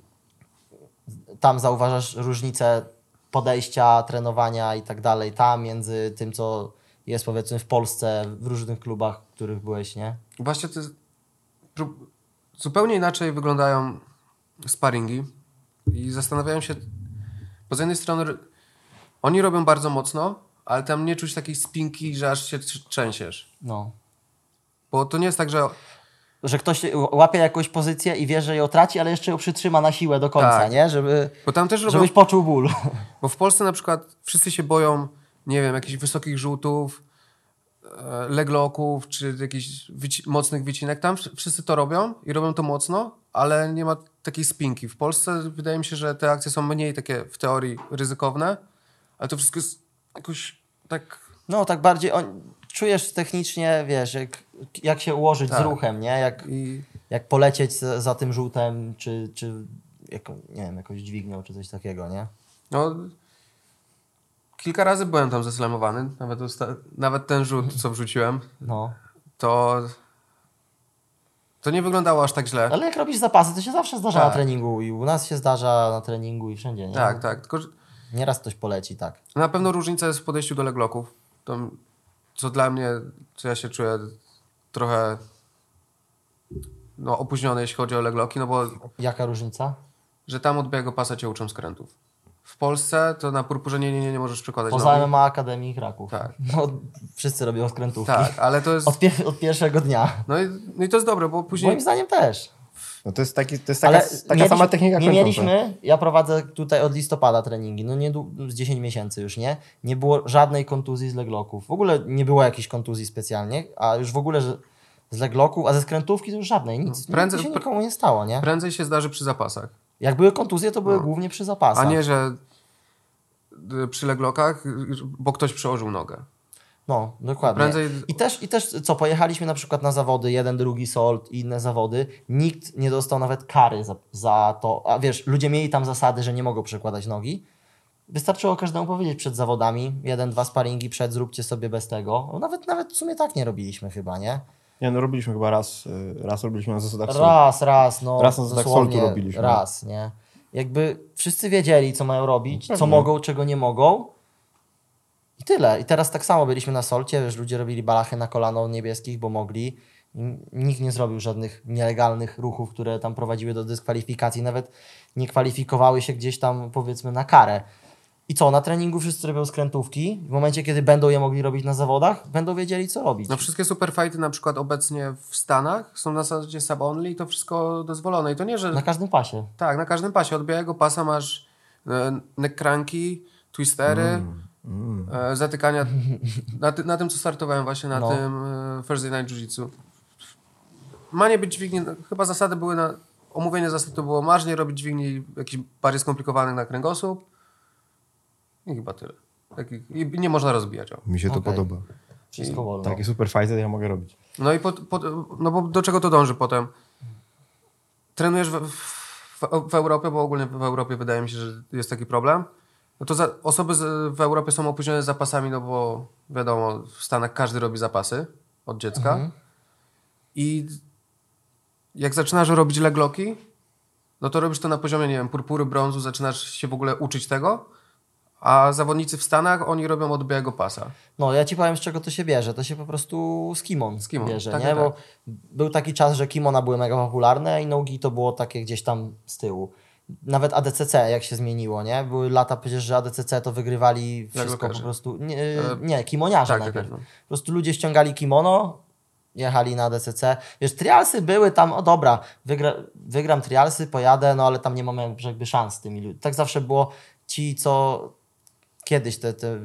tam zauważasz różnice podejścia, trenowania i tak dalej, tam między tym, co jest powiedzmy w Polsce, w różnych klubach, w których byłeś, nie? Właśnie to jest, zupełnie inaczej wyglądają sparingi i zastanawiałem się, bo z jednej strony oni robią bardzo mocno, ale tam nie czuć takiej spinki, że aż się trz- trzęsiesz. No. Bo to nie jest tak, że Że ktoś łapie jakąś pozycję i wie, że ją traci, ale jeszcze ją przytrzyma na siłę do końca, Tak. nie? Żeby, bo tam też robią, żebyś poczuł ból. bo w Polsce na przykład wszyscy się boją, nie wiem, jakichś wysokich rzutów, e, legloków, czy jakichś wyci- mocnych wycinek. Tam wsz- wszyscy to robią i robią to mocno, ale nie ma takiej spinki. W Polsce wydaje mi się, że te akcje są mniej takie w teorii ryzykowne, ale to wszystko jest jakoś tak... No, tak bardziej on, czujesz technicznie, wiesz, jak, jak się ułożyć z Tak. ruchem, nie? Jak, I jak polecieć za, za tym żółtem, czy, czy jaką, nie wiem, jakąś dźwignią, czy coś takiego, nie? no, kilka razy byłem tam zeslamowany, nawet, nawet ten rzut, co wrzuciłem, No. to... To nie wyglądało aż tak źle. Ale jak robisz zapasy, to się zawsze zdarza Tak. na treningu i u nas się zdarza na treningu i wszędzie, nie? Tak, tak. Tylko, Nieraz ktoś poleci, tak. Na pewno różnica jest w podejściu do legloków. To, co dla mnie, co ja się czuję trochę no, opóźniony, jeśli chodzi o legloki, no bo Jaka różnica? że tam od białego pasa cię uczą skrętów. W Polsce to na purpurze nie, nie, nie, nie możesz przekładać Poza nogi. MMA Akademii Kraków. Tak. <laughs> No, wszyscy robią skrętówki. Tak, ale to jest... Od, pier- od pierwszego dnia. No i, no i to jest dobre, bo później... Moim zdaniem też. No to jest, taki, to jest taka, Ale taka mieliśmy- sama technika Nie mieliśmy, ja prowadzę tutaj od listopada treningi, no nie z 10 miesięcy już, nie? Nie było żadnej kontuzji z legloków. W ogóle nie było jakiejś kontuzji specjalnie, a już w ogóle że z legloków, a ze skrętówki to już żadnej, nic. No, Prędzej- Prędzej, się nikomu nie stało, nie? Prędzej się zdarzy przy zapasach. Jak były kontuzje, to były No. głównie przy zapasach. A nie, że y, przy leglokach, y, bo ktoś przełożył nogę. No, dokładnie. Prędzej- I, też, I też, co, pojechaliśmy na przykład na zawody, jeden, drugi Salt i inne zawody, nikt nie dostał nawet kary za, za to, a wiesz, ludzie mieli tam zasady, że nie mogą przekładać nogi. Wystarczyło każdemu powiedzieć przed zawodami, jeden, dwa sparingi przed, zróbcie sobie bez tego. Nawet, nawet w sumie tak nie robiliśmy chyba, nie? Nie, no robiliśmy chyba raz, y, raz robiliśmy na zasadach sól. Raz, raz, no Raz na zasadach Soltu robiliśmy. Raz, nie? Jakby wszyscy wiedzieli, co mają robić, co Pewnie. mogą, czego nie mogą. I tyle. I teraz tak samo byliśmy na solcie, wiesz, ludzie robili balachy na kolano niebieskich, bo mogli. Nikt nie zrobił żadnych nielegalnych ruchów, które tam prowadziły do dyskwalifikacji, nawet nie kwalifikowały się gdzieś tam, powiedzmy, na karę. I co, na treningu wszyscy robią skrętówki. W momencie, kiedy będą je mogli robić na zawodach, będą wiedzieli, co robić. No wszystkie superfighty na przykład obecnie w Stanach są na zasadzie sub-only i to wszystko dozwolone. I to nie, że... Na każdym pasie. Tak, na każdym pasie. Od białego pasa masz e, neck cranki, twistery, e, zatykania. <laughs> Na, ty, na tym, co startowałem właśnie, na No. tym e, Thursday Night Jiu-Jitsu. Ma nie być dźwigni, chyba zasady były na... Omówienie zasad to było masz nie robić dźwigni jakichś bardziej skomplikowanych na kręgosłup. I chyba tyle. Takich, I nie można rozbijać. O. Mi się to Okej. podoba. Wszystko wolno. Takie super fighty ja mogę robić. No i pod, pod, no bo do czego to dąży potem? Trenujesz w, w, w Europie, bo ogólnie w Europie wydaje mi się, że jest taki problem. No to za, osoby z, w Europie są opóźnione z zapasami, no bo wiadomo, w Stanach każdy robi zapasy od dziecka. I jak zaczynasz robić legloki, no to robisz to na poziomie, nie wiem, purpury, brązu, zaczynasz się w ogóle uczyć tego, A zawodnicy w Stanach, oni robią od białego pasa. No, ja ci powiem, z czego to się bierze. To się po prostu z kimon, Z kimon, bierze, tak, nie? tak, Bo tak. był taki czas, że kimona były mega popularne i nogi to było takie gdzieś tam z tyłu. Nawet ADCC, jak się zmieniło, nie? Były lata przecież, że ADCC to wygrywali wszystko po prostu. Nie, nie kimoniarze tak, najpierw. tak, tak, no. Po prostu ludzie ściągali kimono, jechali na ADCC. Wiesz, trialsy były tam, o dobra, wygra, wygram trialsy, pojadę, no ale tam nie mamy jakby szans z tymi ludźmi. Tak zawsze było ci, co kiedyś te, te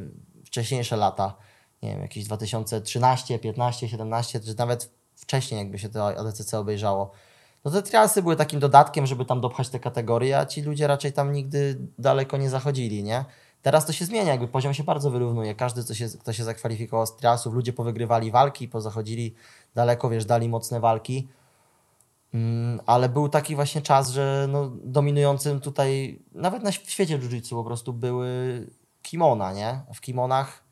wcześniejsze lata, nie wiem, jakieś 2013, 15, 17, czy nawet wcześniej jakby się to ADCC obejrzało, no te trialsy były takim dodatkiem, żeby tam dopchać te kategorie, a ci ludzie raczej tam nigdy daleko nie zachodzili, nie? Teraz to się zmienia, jakby poziom się bardzo wyrównuje. Każdy, co się, kto się zakwalifikował z trialsów, ludzie powygrywali walki, pozachodzili daleko, wiesz, dali mocne walki. Mm, ale był taki właśnie czas, że no, dominującym tutaj, nawet na świecie jiu-jitsu po prostu były kimona, nie? W kimonach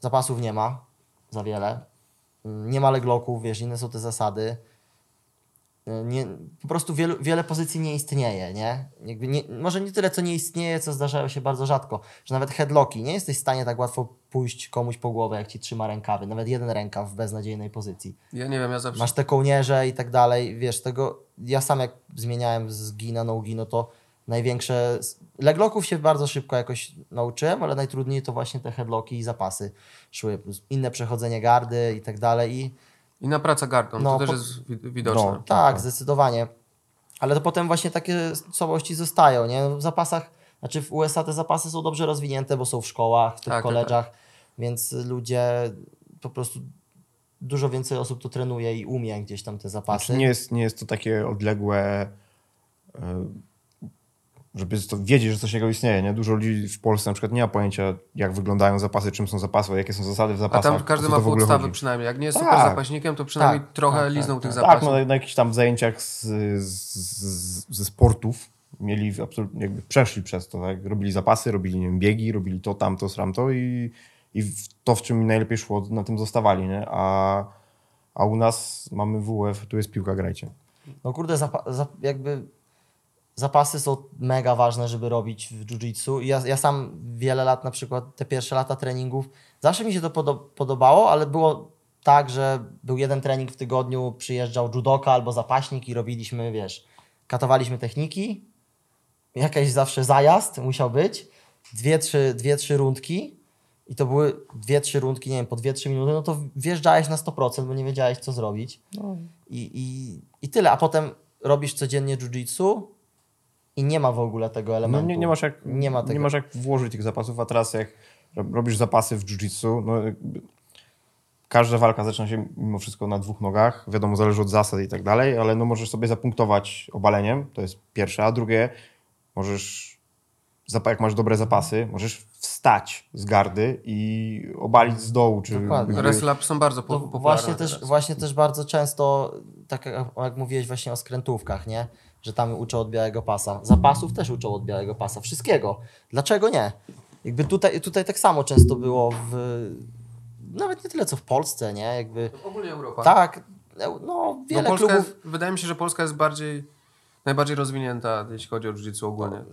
zapasów nie ma za wiele. Nie ma legloków, wiesz, inne są te zasady. Nie, po prostu wielu, wiele pozycji nie istnieje, nie? Nie? Może nie tyle, co nie istnieje, co zdarzają się bardzo rzadko. Że nawet headlocki, nie jesteś w stanie tak łatwo pójść komuś po głowę, jak ci trzyma rękawy. Nawet jeden rękaw w beznadziejnej pozycji. Ja nie wiem, ja zawsze... Masz te kołnierze i tak dalej, wiesz, tego, ja sam jak zmieniałem z gi na no-gi, no to największe, leglocków się bardzo szybko jakoś nauczyłem, ale najtrudniej to właśnie te headlocki i zapasy szły, plus inne przechodzenie gardy i tak dalej i Inna praca gardą, No, to też po- jest wi- widoczne. No. tak, zdecydowanie, ale to potem właśnie takie słabości zostają, nie, w zapasach, znaczy w USA te zapasy są dobrze rozwinięte, bo są w szkołach, w tych Tak, tak, koleżach, więc ludzie po prostu dużo więcej osób to trenuje i umie gdzieś tam te zapasy. Znaczy nie, jest, nie jest to takie odległe, e, żeby to wiedzieć, że coś takiego istnieje. Nie? Dużo ludzi w Polsce na przykład nie ma pojęcia, jak wyglądają zapasy, czym są zapasy, jakie są zasady w A zapasach. tam każdy ma to w ogóle podstawy chodzi. przynajmniej. Jak nie jest Tak. super zapaśnikiem, to przynajmniej Tak, trochę tak, liznął tak, tych tak. zapasów. Tak, no, na jakichś tam zajęciach z, z, z, ze sportów mieli absolutnie, jakby przeszli przez to, tak? Robili zapasy, robili nie wiem, biegi, robili to, tamto, sramto i, i to, w czym mi najlepiej szło, na tym zostawali, nie? A, a u nas mamy WF, tu jest piłka, grajcie. No kurde, zapa- za- jakby zapasy są mega ważne, żeby robić w jiu-jitsu. Ja, ja sam wiele lat, na przykład te pierwsze lata treningów, zawsze mi się to podo- podobało, ale było tak, że był jeden trening w tygodniu, przyjeżdżał judoka albo zapaśnik i robiliśmy, wiesz, katowaliśmy techniki, jakaś zawsze zajazd musiał być, dwie, trzy, dwie, trzy rundki. I to były dwie, trzy rundki, nie wiem, po dwie, trzy minuty, no to wjeżdżałeś na 100%, bo nie wiedziałeś, co zrobić. I, i, I tyle, a potem robisz codziennie jiu-jitsu i nie ma w ogóle tego No elementu. nie, nie, masz jak, Nie ma tego. masz jak włożyć tych zapasów, a teraz jak rob- robisz zapasy w jiu-jitsu, no każda walka zaczyna się mimo wszystko na dwóch nogach. Wiadomo, zależy od zasad i tak dalej, ale no możesz sobie zapunktować obaleniem, to jest pierwsze, a drugie możesz, jak masz dobre zapasy, możesz wstać z gardy i obalić z dołu. Czy Dokładnie. są bardzo po, To popularne właśnie też, właśnie też bardzo często, tak jak, jak mówiłeś właśnie o skrętówkach, nie? Że tam uczą od białego pasa. Zapasów też uczą od białego pasa. Wszystkiego. Dlaczego nie? Jakby tutaj, tutaj tak samo często było w... Nawet nie tyle co w Polsce, nie? Jakby... Ogólnie Europa. Tak, no wiele Polska klubów... jest, wydaje mi się, że Polska jest bardziej, najbardziej rozwinięta, jeśli chodzi o jiu-jitsu ogólnie.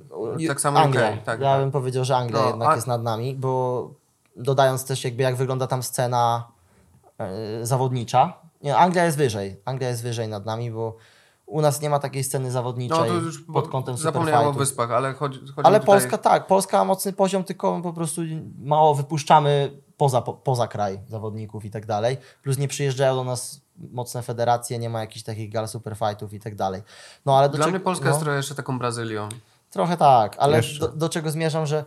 Tak samo Anglia. Tak, ja tak. bym powiedział, że Anglia No, jednak a- jest nad nami, bo dodając też jakby jak wygląda tam scena e, zawodnicza. Nie, Anglia jest wyżej. Anglia jest wyżej nad nami, bo u nas nie ma takiej sceny No zawodniczej to już pod kątem zapomniałem o wyspach, ale chodzi, chodzi Ale tutaj... Polska tak, Polska ma mocny poziom, tylko po prostu mało wypuszczamy poza, po, poza kraj zawodników i tak dalej. Plus nie przyjeżdżają do nas mocne federacje, nie ma jakichś takich gal superfightów i tak dalej. No ale do Dla czego- mnie Polska no. jest trochę jeszcze taką Brazylią. Trochę tak, ale do, do czego zmierzam, że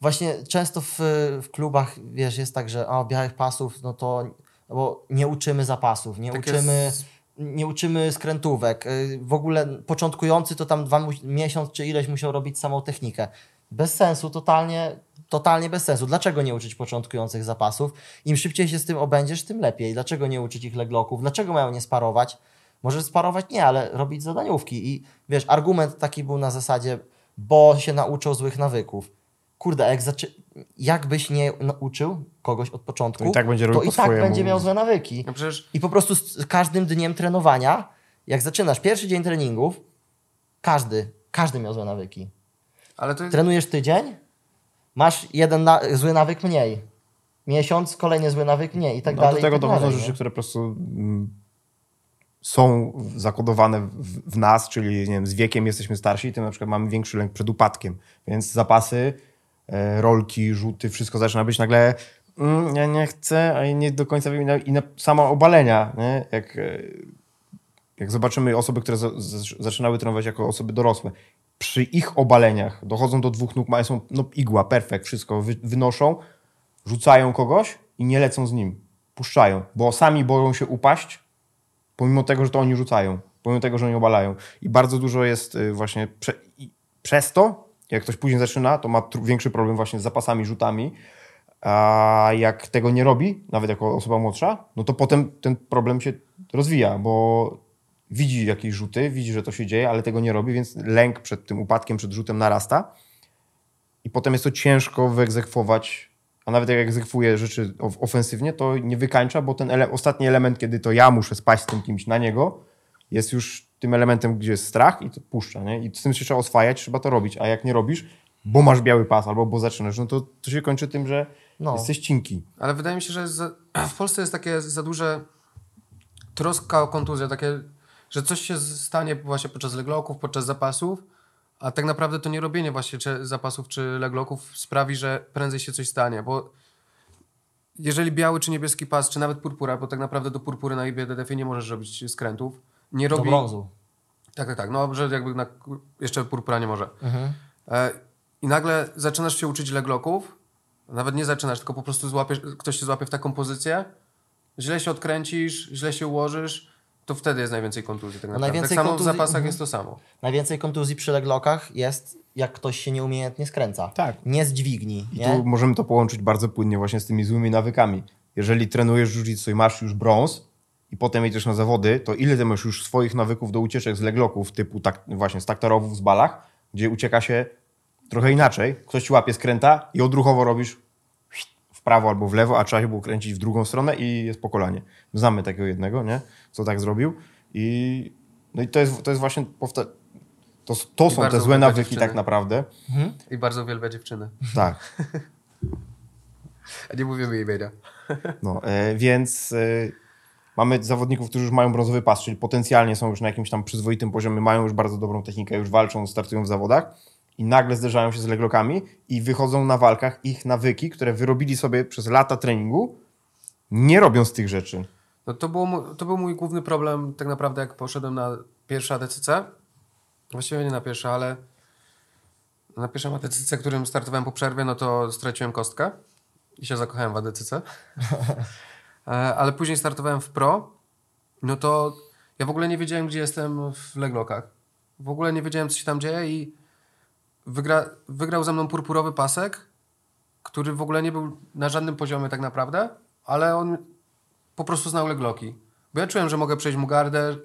właśnie często w, w klubach, wiesz, jest tak, że o, białych pasów, no to bo nie uczymy zapasów, nie Takie uczymy s- nie uczymy skrętówek. Y, W ogóle początkujący to tam dwa miesiąc czy ileś musiał robić samą technikę. Bez sensu, totalnie, totalnie bez sensu. Dlaczego nie uczyć początkujących zapasów? Im szybciej się z tym obędziesz, tym lepiej. Dlaczego nie uczyć ich leglocków? Dlaczego mają nie sparować? Może sparować nie, ale robić zadaniówki. I wiesz, argument taki był na zasadzie, bo się nauczą złych nawyków. Kurde, jak zaczy... jakbyś nie nauczył kogoś od początku, To i tak będzie to i tak będzie miał złe nawyki. No przecież I po prostu z każdym dniem trenowania, jak zaczynasz pierwszy dzień treningów, każdy, każdy miał złe nawyki. ale to jest, Trenujesz tydzień, masz jeden na, zły nawyk mniej. Miesiąc, kolejny zły nawyk mniej i tak No, dalej. do tego tak dochodzą rzeczy, które po prostu mm, są zakodowane w, w nas, czyli nie wiem, z wiekiem jesteśmy starsi i tym na przykład mamy większy lęk przed upadkiem. Więc zapasy, rolki, rzuty, wszystko zaczyna być nagle mm, ja nie chcę, a nie do końca wiem i na, sama obalenia, nie? Jak, e, jak zobaczymy osoby, które za, za, zaczynały trenować jako osoby dorosłe, przy ich obaleniach dochodzą do dwóch nóg, mają są no, igła, perfekt, wszystko wy, wynoszą, rzucają kogoś i nie lecą z nim. Puszczają, bo sami boją się upaść, pomimo tego, że to oni rzucają, pomimo tego, że oni obalają. I bardzo dużo jest y, właśnie prze, przez to, jak ktoś później zaczyna, to ma większy problem właśnie z zapasami, rzutami. A jak tego nie robi, nawet jako osoba młodsza, no to potem ten problem się rozwija, bo widzi jakieś rzuty, widzi, że to się dzieje, ale tego nie robi, więc lęk przed tym upadkiem, przed rzutem narasta. I potem jest to ciężko wyegzekwować, a nawet jak egzekwuje rzeczy of- ofensywnie, to nie wykańcza, bo ten ele- ostatni element, kiedy to ja muszę spaść z tym kimś na niego, jest już tym elementem, gdzie jest strach i to puszcza. Nie? I z tym się trzeba oswajać, trzeba to robić. A jak nie robisz, bo masz biały pas albo bo zaczynasz, no to, to się kończy tym, że No. jesteś cinki. Ale wydaje mi się, że za, <clears throat> w Polsce jest takie za duże troska o kontuzję, takie, że coś się stanie właśnie podczas legloków, podczas zapasów, a tak naprawdę to nie robienie właśnie czy zapasów czy legloków sprawi, że prędzej się coś stanie, bo jeżeli biały czy niebieski pas, czy nawet purpura, bo tak naprawdę do purpury na IBDDF nie możesz robić skrętów, nie Do robi... brązu. Tak, tak, tak. No, że jakby na, jeszcze purpura nie może. Mhm. E, I nagle zaczynasz się uczyć legloków, nawet nie zaczynasz, tylko po prostu złapiesz, ktoś się złapie w taką pozycję, źle się odkręcisz, źle się ułożysz, to wtedy jest najwięcej kontuzji. Tak, naprawdę. najwięcej tak samo kontuzji- w zapasach mhm. jest to samo. Najwięcej kontuzji przy leglokach jest, jak ktoś się nieumiejętnie skręca. Tak. Nie z dźwigni, I nie? tu możemy to połączyć bardzo płynnie właśnie z tymi złymi nawykami. Jeżeli trenujesz jiu-jitsu i masz już brąz i potem jedziesz na zawody, to ile ty masz już swoich nawyków do ucieczek z legloków typu tak, właśnie z taktarowów, z balach, gdzie ucieka się trochę inaczej. Ktoś ci łapie skręta i odruchowo robisz w prawo albo w lewo, a trzeba się było kręcić w drugą stronę i jest pokolanie. Znamy takiego jednego, nie? Co tak zrobił. I, no i to jest, to jest właśnie powta- to, to są te złe nawyki dziewczyny. tak naprawdę. I bardzo uwielbia dziewczyny. Tak. <laughs> A nie mówimy imienia. No, e, więc e, mamy zawodników, którzy już mają brązowy pas, czyli potencjalnie są już na jakimś tam przyzwoitym poziomie, mają już bardzo dobrą technikę, już walczą, startują w zawodach i nagle zderzają się z leglokami i wychodzą na walkach ich nawyki, które wyrobili sobie przez lata treningu, nie robią z tych rzeczy. No to, było, to był mój główny problem tak naprawdę jak poszedłem na pierwsze ADCC. Właściwie nie na pierwsze, ale na pierwszym ADCC, którym startowałem po przerwie, no to straciłem kostkę i się zakochałem w ADCC. <laughs> E, ale później startowałem w Pro, no to ja w ogóle nie wiedziałem, gdzie jestem w leglokach. W ogóle nie wiedziałem, co się tam dzieje i wygra, wygrał ze mną purpurowy pasek, który w ogóle nie był na żadnym poziomie tak naprawdę, ale on po prostu znał legloki. Bo ja czułem, że mogę przejść mu gardę,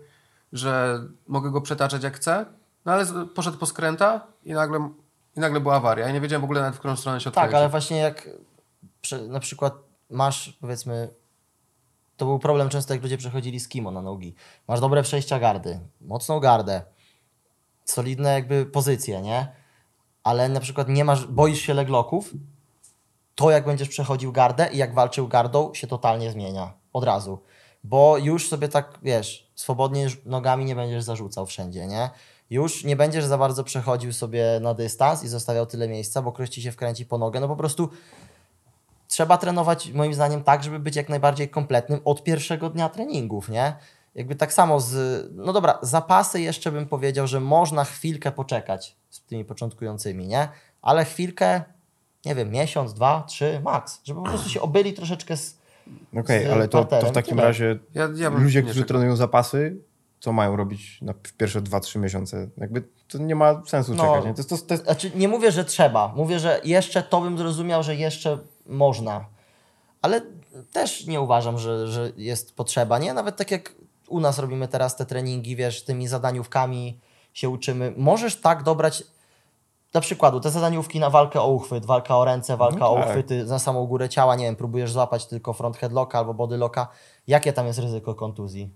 że mogę go przetaczać jak chcę, no ale poszedł po skręta i nagle, i nagle była awaria. Ja nie wiedziałem w ogóle nawet, w którą stronę się Tak, odkręcić. ale właśnie jak prze, na przykład masz, powiedzmy, to był problem często, jak ludzie przechodzili z kimo na nogi. Masz dobre przejścia gardy, mocną gardę, solidne jakby pozycje, nie? Ale na przykład nie masz, boisz się legloków, to jak będziesz przechodził gardę i jak walczył gardą, się totalnie zmienia. Od razu. Bo już sobie tak, wiesz, swobodnie nogami nie będziesz zarzucał wszędzie, nie? Już nie będziesz za bardzo przechodził sobie na dystans i zostawiał tyle miejsca, bo ktoś ci się wkręci po nogę. No po prostu trzeba trenować moim zdaniem tak, żeby być jak najbardziej kompletnym od pierwszego dnia treningów, nie? Jakby tak samo z, no dobra, zapasy jeszcze bym powiedział, że można chwilkę poczekać z tymi początkującymi, nie? Ale chwilkę, nie wiem, miesiąc, dwa, trzy, max, żeby po prostu się obyli troszeczkę z, Okej, Z ale to, to w takim razie Ja- ja ludzie, którzy trenują zapasy, co mają robić na pierwsze 2-3 miesiące? Jakby to nie ma sensu No. czekać. Nie? To, jest- to, to jest Znaczy, nie mówię, że trzeba. Mówię, że jeszcze to bym zrozumiał, że jeszcze można. Ale też nie uważam, że, że jest potrzeba, nie? Nawet tak jak u nas robimy teraz te treningi, wiesz, tymi zadaniówkami się uczymy. Możesz tak dobrać, dla przykładu, te zadaniówki na walkę o uchwyt, walka o ręce, walka No o tak. uchwyty na samą górę ciała, nie wiem, próbujesz złapać tylko front headlocka albo body locka. Jakie tam jest ryzyko kontuzji?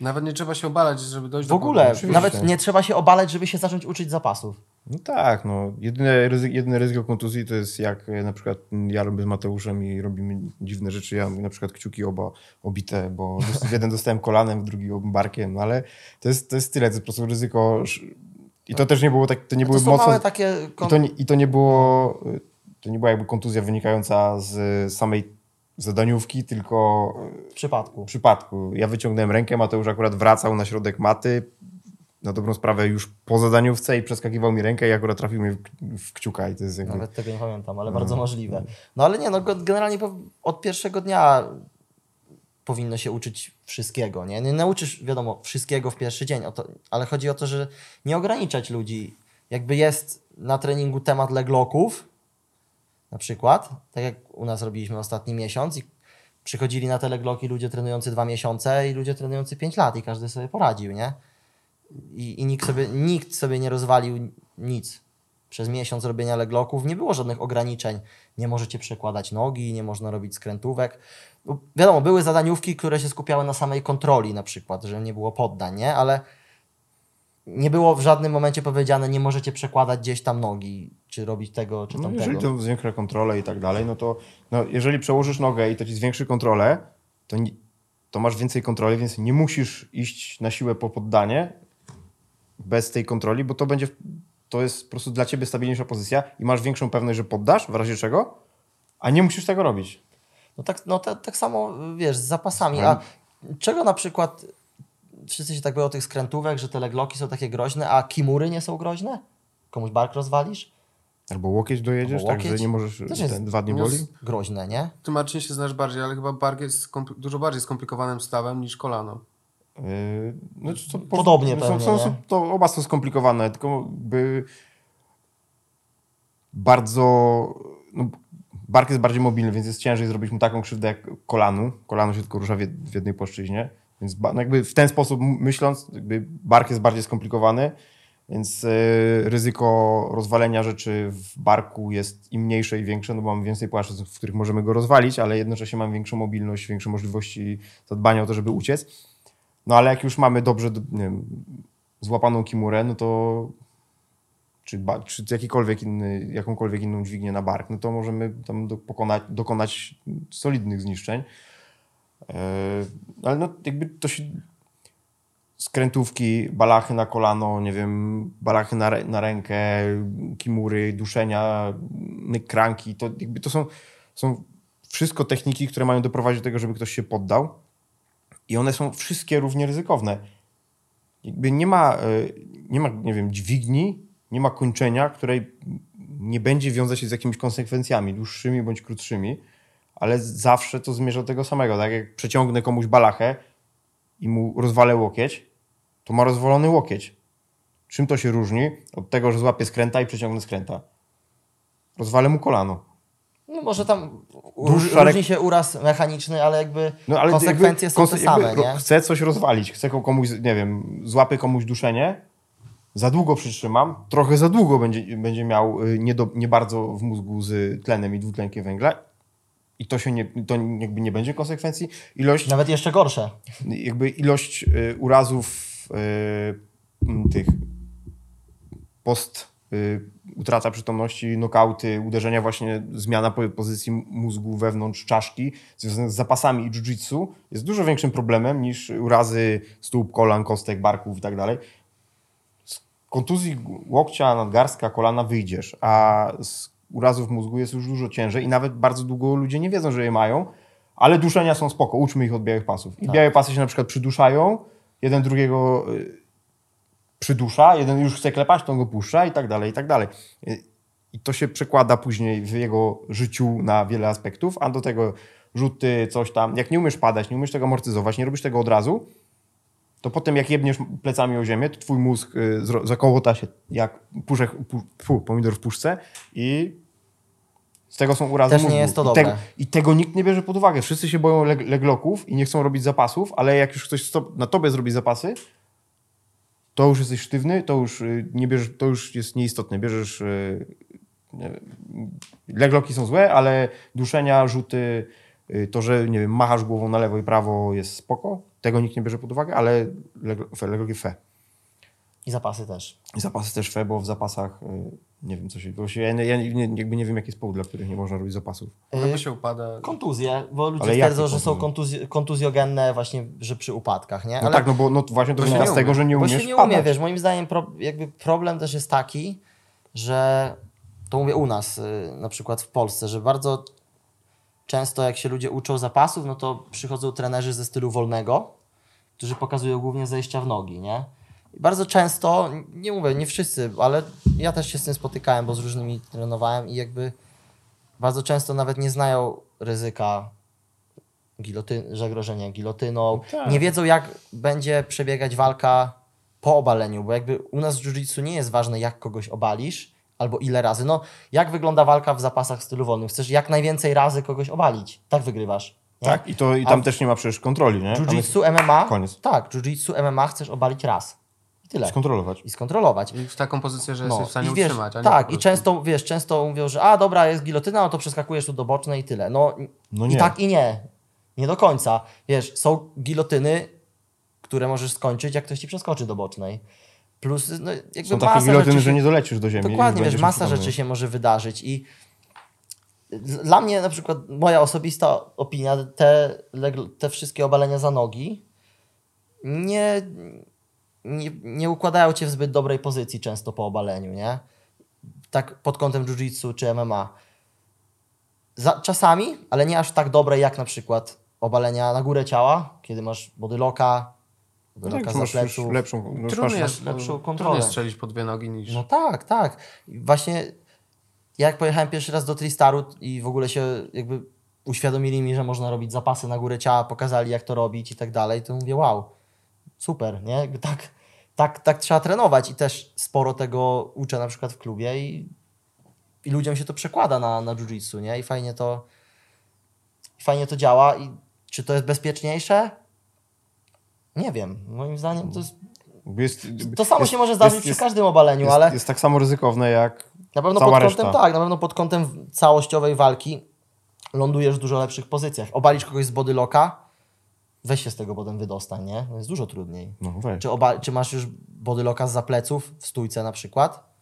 Nawet nie trzeba się obalać, żeby dojść W do ogóle, kontuzji. nawet nie trzeba się obalać, żeby się zacząć uczyć zapasów. No tak, no. Jedyne, ryzy, jedyne ryzyko kontuzji to jest jak e, na przykład ja robię z Mateuszem i robimy dziwne rzeczy. Ja mam na przykład kciuki oba obite, bo w jeden dostałem kolanem, w drugi barkiem, no ale to jest, to jest tyle, to jest po prostu ryzyko. I to też nie było tak, to nie To były mocno... małe takie... I to, nie, I to nie było, to nie była jakby kontuzja wynikająca z samej zadaniówki, tylko w przypadku. w przypadku. Ja wyciągnąłem rękę, Mateusz akurat wracał na środek maty, na dobrą sprawę już po zadaniówce i przeskakiwał mi rękę i akurat trafił mnie w, kciuka i to jest jakby... Nawet tego nie pamiętam, ale bardzo możliwe. No ale nie, no generalnie od pierwszego dnia powinno się uczyć wszystkiego, nie? Nie nauczysz, wiadomo, wszystkiego w pierwszy dzień, to, ale chodzi o to, że nie ograniczać ludzi. Jakby jest na treningu temat legloków, na przykład, tak jak u nas robiliśmy ostatni miesiąc i przychodzili na te legloki ludzie trenujący dwa miesiące i ludzie trenujący pięć lat i każdy sobie poradził, nie? I, i nikt, sobie, nikt sobie nie rozwalił nic. Przez miesiąc robienia legloków nie było żadnych ograniczeń. Nie możecie przekładać nogi, nie można robić skrętówek. Bo Wiadomo, były zadaniówki, które się skupiały na samej kontroli, na przykład, że nie było poddań, nie? Ale nie było w żadnym momencie powiedziane, nie możecie przekładać gdzieś tam nogi, czy robić tego, czy No, tamtego. jeżeli to zwiększa kontrolę i tak dalej, no to no, jeżeli przełożysz nogę i to ci zwiększy kontrolę, to, nie, to masz więcej kontroli, więc nie musisz iść na siłę po poddanie bez tej kontroli, bo to będzie, to jest po prostu dla ciebie stabilniejsza pozycja i masz większą pewność, że poddasz w razie czego, a nie musisz tego robić. No tak, no tak, tak samo, wiesz, z zapasami. A czego na przykład wszyscy się tak boją tych skrętówek, że te legloki są takie groźne, a kimury nie są groźne? Komuś bark rozwalisz? Albo łokieć dojedziesz, Albo tak, że łokieć. nie możesz Też jest- ten, dwa dni boli. Groźne, nie? Ty Marcin się znasz bardziej, ale chyba bark jest dużo bardziej skomplikowanym stawem niż kolano. Yy, No, to, Podobnie są, pewnie, są, są, to oba są skomplikowane, tylko by bardzo... No, bark jest bardziej mobilny, więc jest ciężej zrobić mu taką krzywdę jak kolanu. Kolano się tylko rusza w jednej płaszczyźnie. Więc no jakby w ten sposób myśląc, jakby bark jest bardziej skomplikowany, więc yy, ryzyko rozwalenia rzeczy w barku jest im mniejsze i większe, no bo mamy więcej płaszczyzn, w których możemy go rozwalić, ale jednocześnie mamy większą mobilność, większe możliwości zadbania o to, żeby uciec. No ale jak już mamy dobrze wiem, złapaną kimurę, no to czy, czy jakikolwiek inny, jakąkolwiek inną dźwignię na bark, no to możemy tam dokonać solidnych zniszczeń. Yy, ale no jakby to się skrętówki, balachy na kolano, nie wiem, balachy na, na rękę, kimury, duszenia, kranki, to jakby to są, są wszystko techniki, które mają doprowadzić do tego, żeby ktoś się poddał. I one są wszystkie równie ryzykowne. Jakby nie ma, y, nie ma, nie wiem, dźwigni, nie ma kończenia, której nie będzie wiązać się z jakimiś konsekwencjami, dłuższymi bądź krótszymi, ale zawsze to zmierza do tego samego. Tak jak przeciągnę komuś balachę i mu rozwalę łokieć, to ma rozwalony łokieć. Czym to się różni od tego, że złapię skręta i przeciągnę skręta? Rozwalę mu kolano. No może tam różni rek- się uraz mechaniczny, ale jakby No, ale konsekwencje jakby są te konse- jakby same, nie? Chcę coś rozwalić, chcę komuś, nie wiem, złapię komuś duszenie, za długo przytrzymam, trochę za długo będzie, będzie miał y, nie, do, nie bardzo w mózgu z tlenem i dwutlenkiem węgla i to się nie, to jakby nie będzie konsekwencji. Ilość, Nawet jeszcze gorsze. jakby ilość y, urazów y, tych post y, utrata przytomności, nokauty, uderzenia właśnie, zmiana po- pozycji mózgu wewnątrz czaszki związane z zapasami i jiu-jitsu jest dużo większym problemem niż urazy stóp, kolan, kostek, barków i tak dalej. Z kontuzji łokcia, nadgarstka, kolana wyjdziesz, a z urazów mózgu jest już dużo ciężej i nawet bardzo długo ludzie nie wiedzą, że je mają, ale duszenia są spoko, uczmy ich od białych pasów. I białe pasy się na przykład przyduszają, jeden drugiego y, przydusza, jeden już chce klepać, to on go puszcza i tak dalej, i tak dalej. Y, I to się przekłada później w jego życiu na wiele aspektów, a do tego rzuty, coś tam. Jak nie umiesz padać, nie umiesz tego amortyzować, nie robisz tego od razu, to potem jak jebniesz plecami o ziemię, to twój mózg y, zakołota się jak puszek, pu, pomidor w puszce i z tego są urazy Też nie mózgu. jest to I dobre. Tego, I tego nikt nie bierze pod uwagę. Wszyscy się boją leg legloków i nie chcą robić zapasów, ale jak już ktoś na tobie zrobi zapasy, to już jesteś sztywny, to już y, nie bierzesz, to już jest nieistotne. Bierzesz y, nie legloki są złe, ale duszenia, rzuty, to, że nie wiem, machasz głową na lewo i prawo jest spoko. Tego nikt nie bierze pod uwagę, ale leglo- fe-. I zapasy też. I zapasy też fe, bo w zapasach y, nie wiem co się... Bo się ja, ja nie, jakby nie wiem jaki jest powód, dla których nie można robić zapasów. Albo Y, się upada. Kontuzje, bo ludzie twierdzą, że są kontuzje? kontuzj- kontuzjogenne właśnie, że przy upadkach, nie? No tak, no bo no, właśnie to Bo wynika nie z tego, że nie Bo umiesz się nie umie, wiesz, moim zdaniem pro, jakby problem też jest taki, że to mówię u nas, y, na przykład w Polsce, że bardzo często jak się ludzie uczą zapasów, no to przychodzą trenerzy ze stylu wolnego, którzy pokazują głównie zejścia w nogi, nie? I bardzo często, nie mówię, nie wszyscy, ale ja też się z tym spotykałem, bo z różnymi trenowałem i jakby bardzo często nawet nie znają ryzyka gilotyn, zagrożenia gilotyną. tak. Nie wiedzą, jak będzie przebiegać walka po obaleniu, bo jakby u nas w jiu-jitsu nie jest ważne, jak kogoś obalisz albo ile razy. No, jak wygląda walka w zapasach w stylu wolnym? Chcesz jak najwięcej razy kogoś obalić. Tak wygrywasz. Nie? Tak, i, to, i tam A- też nie ma przecież kontroli, nie? Tam jest Jiu-jitsu MMA? koniec. Tak, jiu-jitsu MMA chcesz obalić raz. I tyle. skontrolować. I skontrolować. I w taką pozycję, że No, jesteś w stanie i wiesz, utrzymać, a nie po tak, i często, wiesz, często mówią, że a dobra, jest gilotyna, no to przeskakujesz tu do bocznej i tyle. No, No i tak i nie. Nie do końca. Wiesz, są gilotyny, które możesz skończyć, jak ktoś ci przeskoczy do bocznej. Plus, no, jakby Są takie masa gilotyny, rzeczy że nie dolecisz do ziemi. Dokładnie, wiesz, masa rzeczy się może wydarzyć i dla mnie na przykład moja osobista opinia, te, te wszystkie obalenia za nogi nie, nie, nie układają cię w zbyt dobrej pozycji często po obaleniu, nie? Tak pod kątem jiu-jitsu czy MMA. Za, czasami, ale nie aż tak dobre jak na przykład obalenia na górę ciała, kiedy masz bodylocka, No bodylocka tak, za masz pleców. lepszą... no Trudno jest, lepszą trudno kontrolę. jest strzelić po dwie nogi niż... No tak, tak. Właśnie jak pojechałem pierwszy raz do Tristaru i w ogóle się jakby uświadomili mi, że można robić zapasy na górę ciała, pokazali jak to robić i tak dalej, to mówię wow, super, nie? Jakby tak, tak, tak trzeba trenować i też sporo tego uczę na przykład w klubie i, i ludziom się to przekłada na, na jiu-jitsu, nie? I fajnie to, fajnie to działa i czy to jest bezpieczniejsze? Nie wiem. Moim zdaniem to jest jest, to samo jest- się może zdarzyć jest, przy każdym obaleniu, jest, ale jest tak samo ryzykowne jak na pewno cała pod reszta. kątem tak, na pewno pod kątem całościowej walki lądujesz w dużo lepszych pozycjach. Obalisz kogoś z bodylocka, weź się z tego potem wydostań, nie? To jest dużo trudniej. No weź. Czy, oba, czy masz już bodylocka z pleców w stójce na przykład?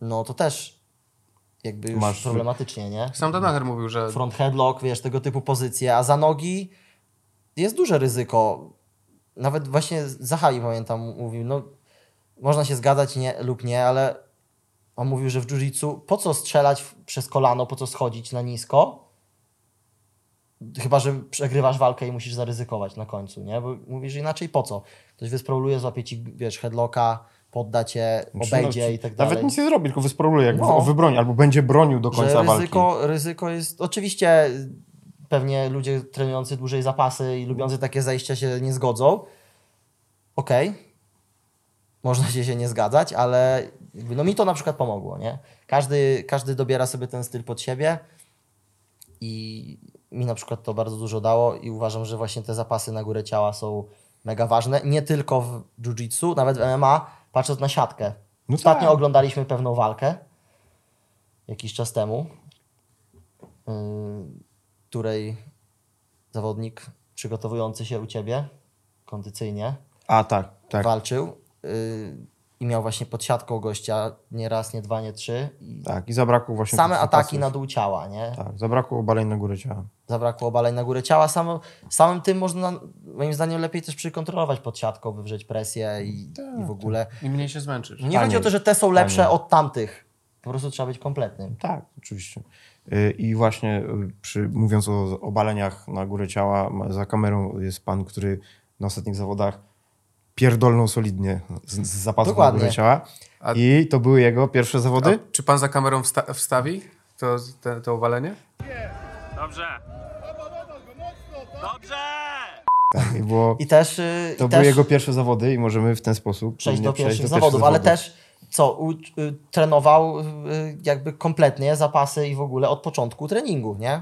No to też jakby już Masz- problematycznie, nie? Sam Danaher mówił, że Front headlock, wiesz, tego typu pozycje, a za nogi jest duże ryzyko. Nawet właśnie Zachali, pamiętam, mówił, no można się zgadzać nie, lub nie, ale on mówił, że w jiu-jitsu po co strzelać przez kolano, po co schodzić na nisko, chyba, że przegrywasz walkę i musisz zaryzykować na końcu, nie? Bo mówisz, że inaczej po co? Ktoś wysproluje, złapie ci, wiesz, headlocka, podda cię, Znaczy, obejdzie no, i tak dalej. Nawet nic nie zrobi, tylko wysproluje, jak No. wybroni, albo będzie bronił do końca że walki. ryzyko, ryzyko jest. Oczywiście pewnie ludzie trenujący dłużej zapasy i lubiący takie zajścia się nie zgodzą. Okej. Można się się nie zgadzać, ale no mi to na przykład pomogło, nie? Każdy, każdy dobiera sobie ten styl pod siebie i mi na przykład to bardzo dużo dało i uważam, że właśnie te zapasy na górę ciała są mega ważne. Nie tylko w jiu-jitsu, nawet w MMA, patrząc na siatkę. No Ostatnio tak. oglądaliśmy pewną walkę jakiś czas temu, yy, której zawodnik przygotowujący się u ciebie kondycyjnie A tak, tak. walczył yy, i miał właśnie pod siatką gościa nie raz, nie dwa, nie trzy. I Tak, i zabrakło właśnie same tych ataki zapasów. na dół ciała, nie? Tak, zabrakło obaleń na górę ciała. Zabrakło obaleń na górę ciała. Samo, samym tym można, moim zdaniem, lepiej też przykontrolować pod siatką, wywrzeć presję i, i w ogóle. im mniej się zmęczysz. Nie Tanie. chodzi o to, że te są lepsze Tanie. od tamtych. Po prostu trzeba być kompletnym. Tak, oczywiście. Y, I właśnie y, przy, mówiąc o obaleniach na górę ciała, za kamerą jest pan, który na ostatnich zawodach pierdolnął solidnie z, z zapasów na Dokładnie. górę ciała. A- I to były jego pierwsze zawody? A czy pan za kamerą wsta- wstawi to, te, to uwalenie? Dobrze. Dobrze! Tak, i było, I też, yy, to i były też jego pierwsze zawody i możemy w ten sposób przejść nie do pierwszych do zawodów, ale też co, u, y, trenował y, jakby kompletnie zapasy i w ogóle od początku treningu, nie?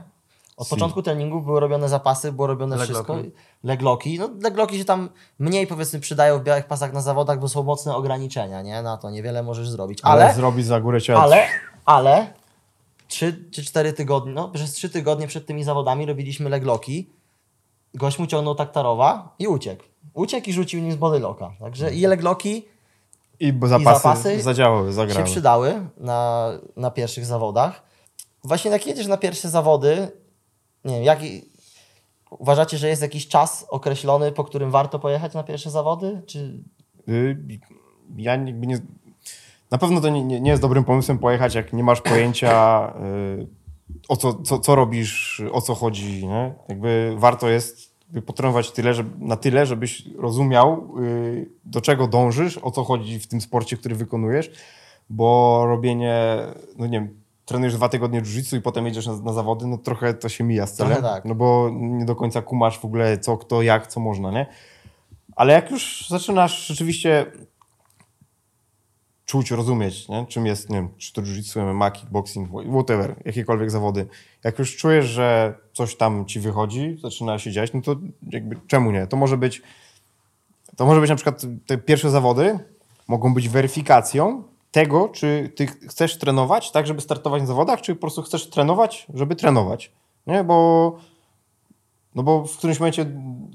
Od początku treningu były robione zapasy, było robione Legloki. wszystko. Legloki. No, legloki się tam mniej powiedzmy przydają w białych pasach na zawodach, bo są mocne ograniczenia, nie? Na to niewiele możesz zrobić. Ale, Ale, zrobić za górę ciała. ale, ale trzy czy cztery tygodnie, no przez trzy tygodnie przed tymi zawodami robiliśmy legloki. Gość mu ciągnął taktarowa i uciekł. Uciekł i rzucił nim z bodylocka. Także i legloki I bo zapasy, zapasy zadziałały, się zagrały. przydały na, na pierwszych zawodach. Właśnie jak jedziesz na pierwsze zawody, nie wiem, jaki, uważacie, że jest jakiś czas określony, po którym warto pojechać na pierwsze zawody? Czy Y, Ja jakby nie... Na pewno to nie, nie nie jest dobrym pomysłem pojechać, jak nie masz pojęcia y, o co, co, co robisz, o co chodzi. Nie? Jakby warto jest potrenować tyle, żeby, na tyle, żebyś rozumiał, y, do czego dążysz, o co chodzi w tym sporcie, który wykonujesz, bo robienie, no nie wiem, trenujesz dwa tygodnie jiu i potem jedziesz na, na zawody, no trochę to się mija z celem, tak. no bo nie do końca kumasz w ogóle co, kto, jak, co można, nie? Ale jak już zaczynasz rzeczywiście czuć, rozumieć, nie? czym jest, nie wiem, czy to jiu-jitsu, MMA, kickboxing, whatever, jakiekolwiek zawody. Jak już czujesz, że coś tam ci wychodzi, zaczyna się dziać, no to jakby czemu nie? To może być, to może być na przykład te pierwsze zawody mogą być weryfikacją tego, czy ty chcesz trenować tak, żeby startować na zawodach, czy po prostu chcesz trenować, żeby trenować. Nie, bo no bo w którymś momencie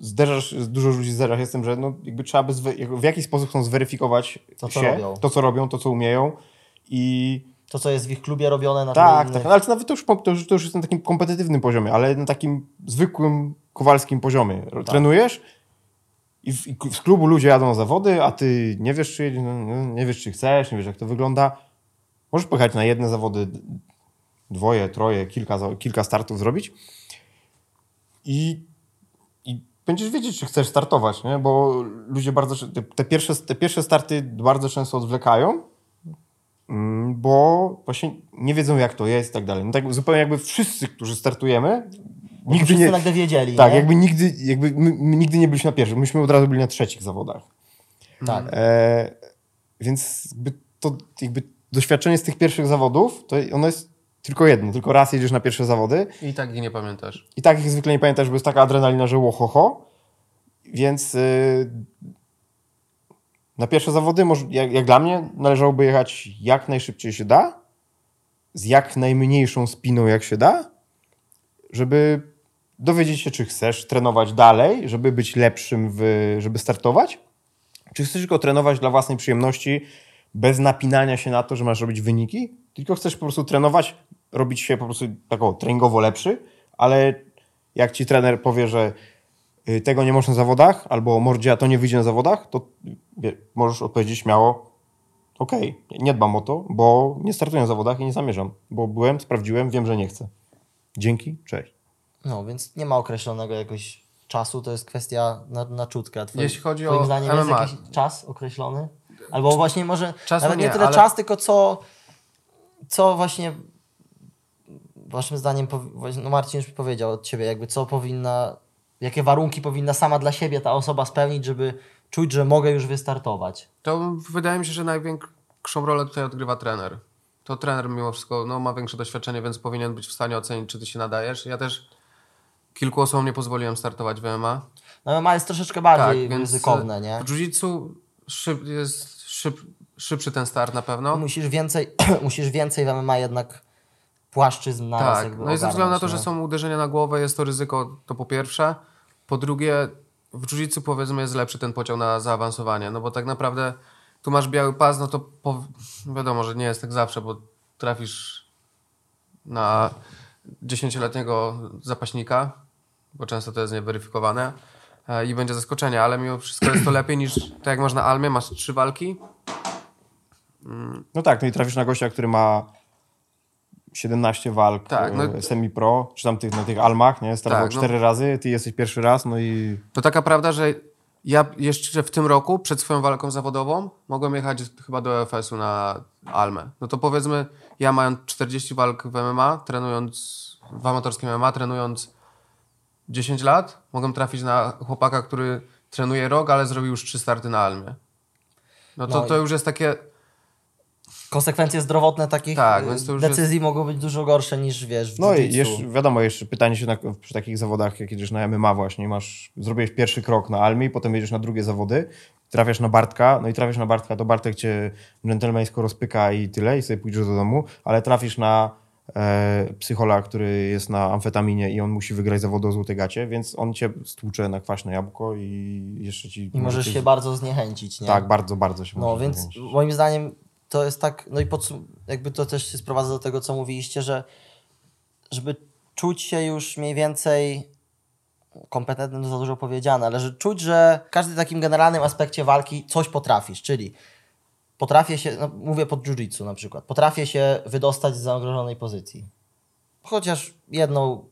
zderzasz, dużo ludzi zderzasz się z tym, że no jakby trzeba by w jakiś sposób chcą zweryfikować To, co się, robią. to, co robią, to, co umieją i to, co jest w ich klubie robione na tak, tak, no, ale to nawet to już, to, już, to już jest na takim kompetytywnym poziomie, ale na takim zwykłym, kowalskim poziomie. Tak. Trenujesz i, w, i z klubu ludzie jadą na zawody, a ty nie wiesz, czy, no, no, nie wiesz, czy chcesz, nie wiesz, jak to wygląda. Możesz pojechać na jedne zawody, dwoje, troje, kilka, kilka startów zrobić i, i będziesz wiedzieć, czy chcesz startować, nie? bo ludzie bardzo, te, te, pierwsze, te pierwsze starty bardzo często odwlekają, Mm, bo właśnie nie wiedzą, jak to jest i tak dalej. No tak zupełnie jakby wszyscy, którzy startujemy, nigdy Wszyscy nie... nagle wiedzieli, Tak, nie? jakby nigdy, jakby my, my nigdy nie byliśmy na pierwszym, myśmy od razu byli na trzecich zawodach. Tak. E, więc jakby to jakby doświadczenie z tych pierwszych zawodów, to ono jest tylko jedno, tylko raz jedziesz na pierwsze zawody. I tak ich nie pamiętasz. i tak ich zwykle nie pamiętasz, bo jest taka adrenalina, że łohoho, więc y, na pierwsze zawody, może, jak, jak dla mnie, należałoby jechać jak najszybciej się da, z jak najmniejszą spiną jak się da, żeby dowiedzieć się, czy chcesz trenować dalej, żeby być lepszym, w, żeby startować, czy chcesz tylko trenować dla własnej przyjemności, bez napinania się na to, że masz robić wyniki, tylko chcesz po prostu trenować, robić się po prostu tak o, treningowo lepszy, ale jak ci trener powie, że y, tego nie można na zawodach, albo mordzia to nie wyjdzie na zawodach, to możesz odpowiedzieć śmiało, okej, nie dbam o to, bo nie startuję na zawodach i nie zamierzam, bo byłem, sprawdziłem, wiem, że nie chcę. Dzięki, cześć. No, więc nie ma określonego jakoś czasu, to jest kwestia na, na czutkę. Twoim, Jeśli chodzi twoim o zdaniem MMA. jest jakiś czas określony? Albo właśnie może Czasu nawet nie, nie, tyle ale- czas, tylko co, co właśnie waszym zdaniem, no Marcin już powiedział od ciebie, jakby co powinna, jakie warunki powinna sama dla siebie ta osoba spełnić, żeby czuć, że mogę już wystartować. To wydaje mi się, że największą rolę tutaj odgrywa trener. To trener mimo wszystko no, ma większe doświadczenie, więc powinien być w stanie ocenić, czy ty się nadajesz. Ja też kilku osobom nie pozwoliłem startować w MMA. No MMA jest troszeczkę bardziej więc ryzykowne, nie? W szyb, jest szyb, szybszy ten start na pewno. Musisz więcej, <clears throat> musisz więcej w MMA jednak płaszczyzn naraz Tak, no i ze względu na to, ogarnąć, że są uderzenia na głowę, jest to ryzyko, to po pierwsze. Po drugie, w jiu-jitsu powiedzmy jest lepszy ten podział na zaawansowanie, no bo tak naprawdę tu masz biały pas, no to po, wiadomo, że nie jest tak zawsze, bo trafisz na 10-letniego zapaśnika, bo często to jest nieweryfikowane e, i będzie zaskoczenie, ale mimo wszystko jest to <clears throat> lepiej niż tak jak można Almie, masz trzy walki, No tak, no i trafisz na gościa, który ma 17 walk Tak, no- e, semi-pro, czy tam tych, na tych almach, nie? Startował Tak, no. cztery razy, ty jesteś pierwszy raz, no i To taka prawda, że ja jeszcze w tym roku, przed swoją walką zawodową, mogłem jechać chyba do EFS-u na Almę. No to powiedzmy, ja mając 40 walk w MMA, trenując w amatorskim MMA, trenując 10 lat, mogłem trafić na chłopaka, który trenuje rok, ale zrobił już trzy starty na Almie. No to, No to już jest takie... Konsekwencje zdrowotne takich Tak, decyzji mogą być dużo gorsze niż wiesz w No i jeszcze, wiadomo, jeszcze pytanie się na, przy takich zawodach, jak jedziesz na MMA właśnie, masz, zrobiłeś pierwszy krok na Almi, potem jedziesz na drugie zawody, trafiasz na Bartka, no i trafisz na Bartka, to Bartek cię dżentelmeńsko rozpyka i tyle, i sobie pójdziesz do domu, ale trafisz na e, psychola, który jest na amfetaminie i on musi wygrać zawody o złote gacie, więc on cię stłucze na kwaśne jabłko i jeszcze ci... I możesz się bardzo zniechęcić, nie? Tak, bardzo, bardzo się No więc zniechęcić. moim zdaniem to jest tak, no i podsum- jakby to też się sprowadza do tego, co mówiliście, że żeby czuć się już mniej więcej kompetentnym, to za dużo powiedziane, ale że czuć, że w każdym takim generalnym aspekcie walki coś potrafisz, czyli potrafię się, no mówię pod jiu-jitsu na przykład, potrafię się wydostać z zagrożonej pozycji. Chociaż jedną,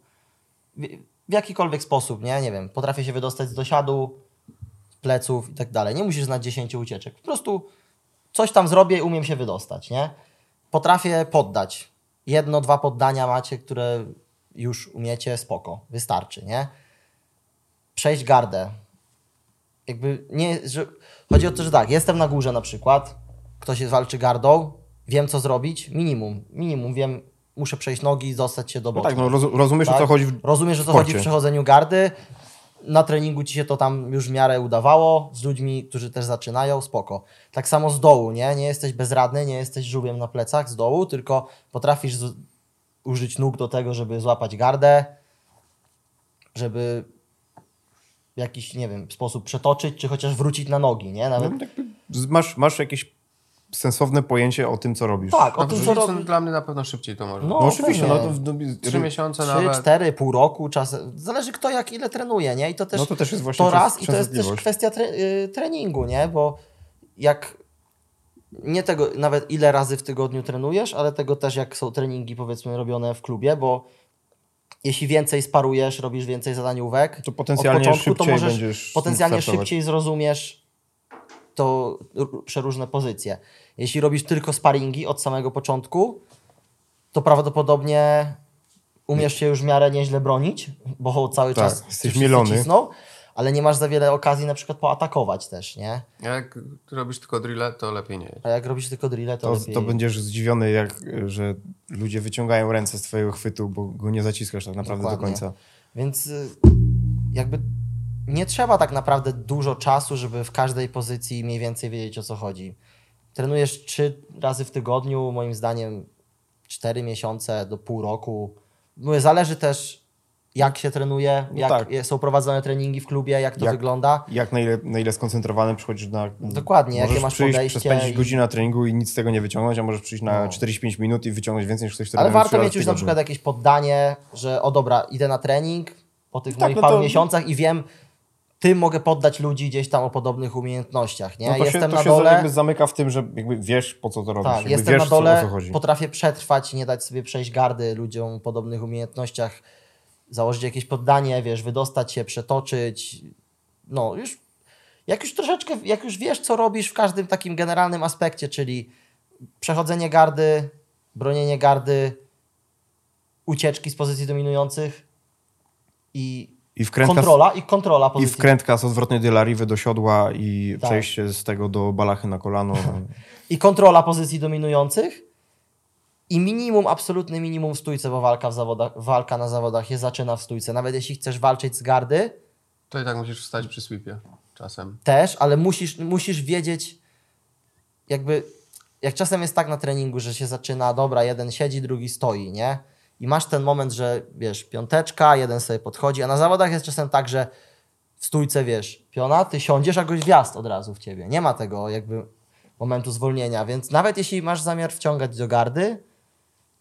w, w jakikolwiek sposób, nie, nie wiem, potrafię się wydostać z dosiadu, pleców i tak dalej. Nie musisz znać 10 ucieczek. Po prostu coś tam zrobię i umiem się wydostać, nie? Potrafię poddać. Jedno, dwa poddania macie, które już umiecie, spoko, wystarczy, nie? Przejść gardę. Jakby nie, że chodzi o to, że tak, jestem na górze na przykład, ktoś walczy gardą, wiem co zrobić, minimum, minimum wiem, muszę przejść nogi, dostać się do No bocznej. tak, no roz, rozumiesz o Tak? co chodzi w Rozumiesz, o co chodzi w przechodzeniu gardy. Na treningu ci się to tam już w miarę udawało, z ludźmi, którzy też zaczynają, spoko. Tak samo z dołu, nie? Nie jesteś bezradny, nie jesteś żółwiem na plecach z dołu, tylko potrafisz z, użyć nóg do tego, żeby złapać gardę, żeby w jakiś, nie wiem, sposób przetoczyć, czy chociaż wrócić na nogi, nie? Nawet, No, z- masz, masz jakieś sensowne pojęcie o tym, co robisz. tak, o No, tym, co jiu-jitsu robi... dla mnie na pewno szybciej to może. No, No oczywiście, no to... w- Trzy miesiące Trzy, nawet. cztery, pół roku, czas. Zależy kto jak ile trenuje, nie? I to też, No to też jest właśnie to czas- raz i to jest też kwestia tre, y, treningu, nie? Bo jak nie tego nawet ile razy w tygodniu trenujesz, ale tego też jak są treningi powiedzmy robione w klubie, bo jeśli więcej sparujesz, robisz więcej zadaniówek, To potencjalnie od początku, to szybciej możesz będziesz potencjalnie startować. szybciej zrozumiesz to przeróżne pozycje. Jeśli robisz tylko sparingi od samego początku, to prawdopodobnie umiesz się już w miarę nieźle bronić, bo cały Tak, czas jesteś mielony. cisną, ale nie masz za wiele okazji na przykład poatakować też, nie? A Jak robisz tylko drille, to lepiej nie. A jak robisz tylko drille, to, To, lepiej... to będziesz zdziwiony, jak, że ludzie wyciągają ręce z twojego chwytu, bo go nie zaciskasz tak naprawdę Dokładnie. do końca. Więc y, jakby nie trzeba tak naprawdę dużo czasu, żeby w każdej pozycji mniej więcej wiedzieć o co chodzi. Trenujesz trzy razy w tygodniu, moim zdaniem cztery miesiące do pół roku. Mówię, zależy też jak się trenuje, No jak tak. są prowadzone treningi w klubie, jak to Jak- wygląda. Jak na ile, na ile skoncentrowany przychodzisz na... Dokładnie, jakie możesz masz przyjść, podejście przespędzić i- godzinę na treningu i nic z tego nie wyciągnąć, a możesz przyjść na No. 45 minut i wyciągnąć więcej niż ktoś, kto Ale warto mieć już na przykład jakieś poddanie, że o dobra, idę na trening po tych Tak, moich no paru to- miesiącach i wiem, tym mogę poddać ludzi gdzieś tam o podobnych umiejętnościach, nie? No to Jestem się, to na się dole, jakby zamyka w tym, że jakby wiesz po co to robisz. tak, jestem wiesz na dole, co, potrafię przetrwać, nie dać sobie przejść gardy ludziom o podobnych umiejętnościach, założyć jakieś poddanie, wiesz, wydostać się, przetoczyć, no już, jak już troszeczkę, jak już wiesz co robisz w każdym takim generalnym aspekcie, czyli przechodzenie gardy, bronienie gardy, ucieczki z pozycji dominujących i I wkrętka, kontrola i kontrola i pozycji. wkrętka z odwrotnej dylariwy do siodła i Tak. przejście z tego do balachy na kolano. <laughs> I kontrola pozycji dominujących i minimum, absolutny minimum w stójce, bo walka, w zawodach, walka na zawodach się zaczyna w stójce. Nawet jeśli chcesz walczyć z gardy, To i tak musisz wstać przy sweepie czasem. też, ale musisz, musisz wiedzieć, jakby, jak czasem jest tak na treningu, że się zaczyna, dobra, jeden siedzi, drugi stoi, nie? I masz ten moment, że wiesz, piąteczka, jeden sobie podchodzi, a na zawodach jest czasem tak, że w stójce, wiesz, piona, ty siądziesz, a goś wjazd od razu w ciebie. Nie ma tego jakby momentu zwolnienia, więc nawet jeśli masz zamiar wciągać do gardy,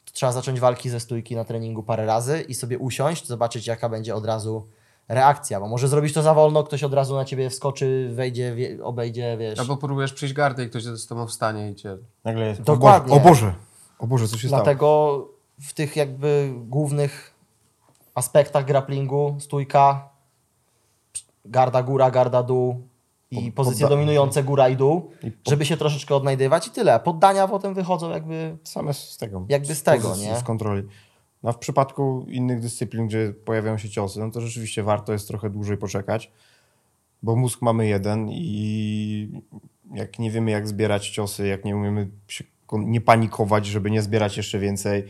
to trzeba zacząć walki ze stójki na treningu parę razy i sobie usiąść, zobaczyć jaka będzie od razu reakcja, bo może zrobić to za wolno, ktoś od razu na ciebie wskoczy, wejdzie, wie, obejdzie, wiesz. Albo próbujesz przyjść gardę i ktoś z tobą wstanie i cię... Nagle jest, Dokładnie. O Boże, o Boże, o Boże co się stało? W tych jakby głównych aspektach grapplingu, stójka, garda góra, garda dół i pozycje podda- dominujące góra i dół, I pod- żeby się troszeczkę odnajdywać i tyle. Poddania potem wychodzą jakby Same z tego. Jakby z tego, nie? Z kontroli. No, a w przypadku innych dyscyplin, gdzie pojawiają się ciosy, no to rzeczywiście warto jest trochę dłużej poczekać, bo mózg mamy jeden i jak nie wiemy, jak zbierać ciosy, jak nie umiemy się, nie panikować, żeby nie zbierać jeszcze więcej,